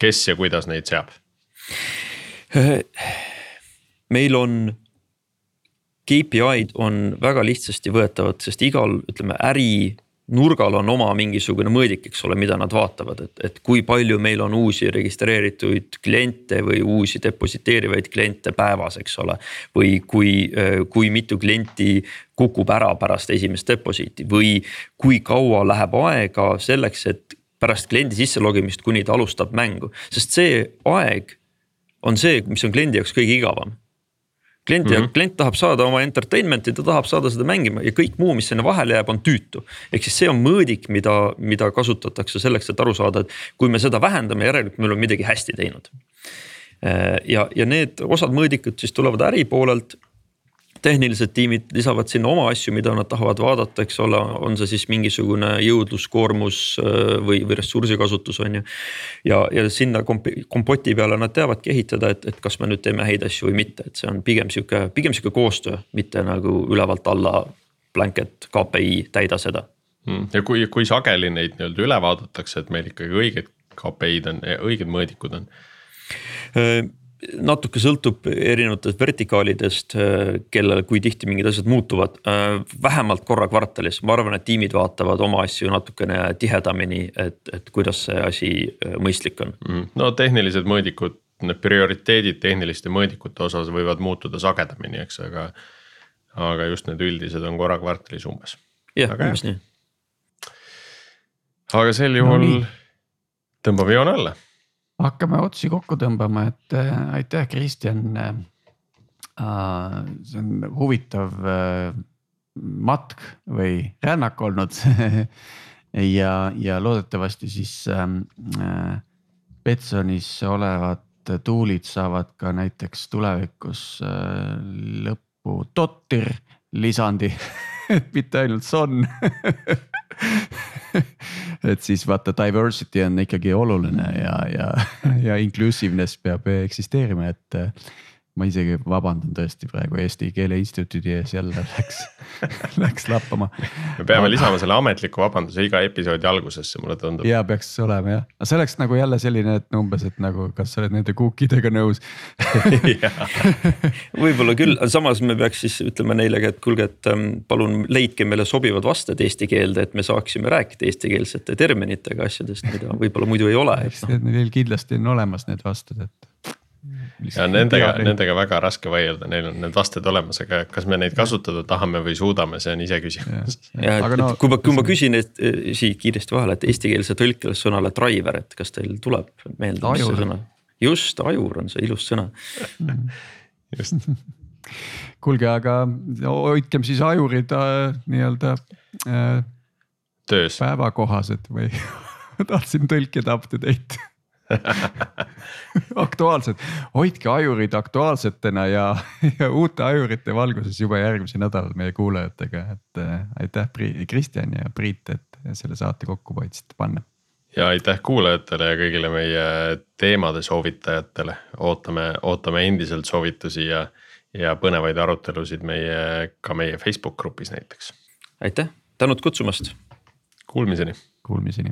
kes ja kuidas neid seab? meil on KPI-d on väga lihtsasti võetavad, sest igal, ütleme äri nurgal on oma mingisugune mõõdik, eks ole, mida nad vaatavad, et, et kui palju meil on uusi registreeritud kliente või uusi depositeerivaid kliente päevas, eks ole. või kui, kui mitu klienti kukub ära pärast esimest deposiiti või kui kaua läheb aega selleks, et pärast kliendi sisselogimist, kuni ta alustab mängu, sest see aeg on see, mis on kliendi jaoks kõige igavam klient mm, -hmm. klient tahab saada oma entertainment'i, ta tahab saada seda mängima ja kõik muu, mis sinna vahele jääb, on tüütu. ehk siis see on mõõdik, mida, mida kasutatakse selleks, et aru saada, et kui me seda vähendame, järelikult me oleme midagi hästi teinud. ja, ja need osad mõõdikud siis tulevad äri poolelt tehnilised tiimid lisavad sinna oma asju, mida nad tahavad vaadata, eks ole, on see siis mingisugune jõudlus, koormus äh, või, või ressursikasutus on ju. ja, ja sinna kompoti peale nad teavadki ehitada, et, et kas me nüüd teeme häid asju või mitte, et see on pigem sihuke, pigem sihuke koostöö, mitte nagu ülevalt alla blanket KPI, täida seda hmm.. ja kui, kui sageli neid nii-öelda üle vaadatakse, et meil ikkagi õiged KPI-d on, õiged mõõdikud on? Natuke sõltub erinevatest vertikaalidest, äh, kellel, kui tihti mingid asjad muutuvad. Äh, vähemalt korra kvartalis, ma arvan, et tiimid vaatavad oma asju natukene tihedamini, et, et kuidas see asi äh, mõistlik on mm.. no tehnilised mõõdikud, need prioriteedid tehniliste mõõdikute osas võivad muutuda sagedamini, eks, aga. aga just need üldised on korra kvartalis umbes. jah, umbes nii. aga sel juhul no, tõmbame joone alla hakkame otsi kokku tõmbama, et äh, aitäh, Kristjan äh,. see on huvitav äh, matk või rännak olnud *laughs* ja, ja loodetavasti siis ähm, äh, Betsonis olevad tuulid saavad ka näiteks tulevikus äh, lõppu Dotter lisandi et *laughs* mitte ainult Son *laughs* *laughs* et siis vaata diversity on ikkagi oluline ja, ja, ja inclusiveness peab eksisteerima, et ma isegi vabandan tõesti praegu Eesti Keele Instituudi ees jälle *laughs* läks läks lappama. me peame Aga... lisama selle ametliku vabanduse iga episoodi algusesse, mulle tundub. ja peaks olema jah, see oleks nagu jälle selline, et umbes, et nagu, kas sa oled nende cookie dega nõus *laughs* võib-olla küll, samas me peaks siis ütlema neile ka, et kuulge, et ähm, palun leidke meile sobivad vasted eesti keelde, et me saaksime rääkida eestikeelsete terminitega asjadest, mida võib-olla muidu ei ole. No. Neil kindlasti on olemas need vasted, et ja nendega, nendega väga raske vaielda, neil on need vasted olemas, aga kas me neid kasutada tahame või suudame, see on iseküsimus. ja et, no, et kui ma, kui ma küsin et, eh, siit kiiresti vahele, et eestikeelse tõlke sõnale driver, et kas teil tuleb meelde, mis see sõna? just, ajur on see ilus sõna *laughs* just kuulge, aga hoidkem siis ajurid äh, nii-öelda äh,. töös. päevakohased või *laughs* tahtsin tõlkida up to date *laughs* aktuaalsed, hoidke ajurid aktuaalsetena ja, ja uute ajurite valguses juba järgmisel nädalal meie kuulajatega, et äh, aitäh, Kristjan ja Priit, et selle saate kokku hoidsite panna. ja aitäh kuulajatele ja kõigile meie teemade soovitajatele, ootame, ootame endiselt soovitusi ja, ja põnevaid arutelusid meie, ka meie Facebook grupis näiteks. aitäh, tänud kutsumast. Kuulmiseni. Kuulmiseni.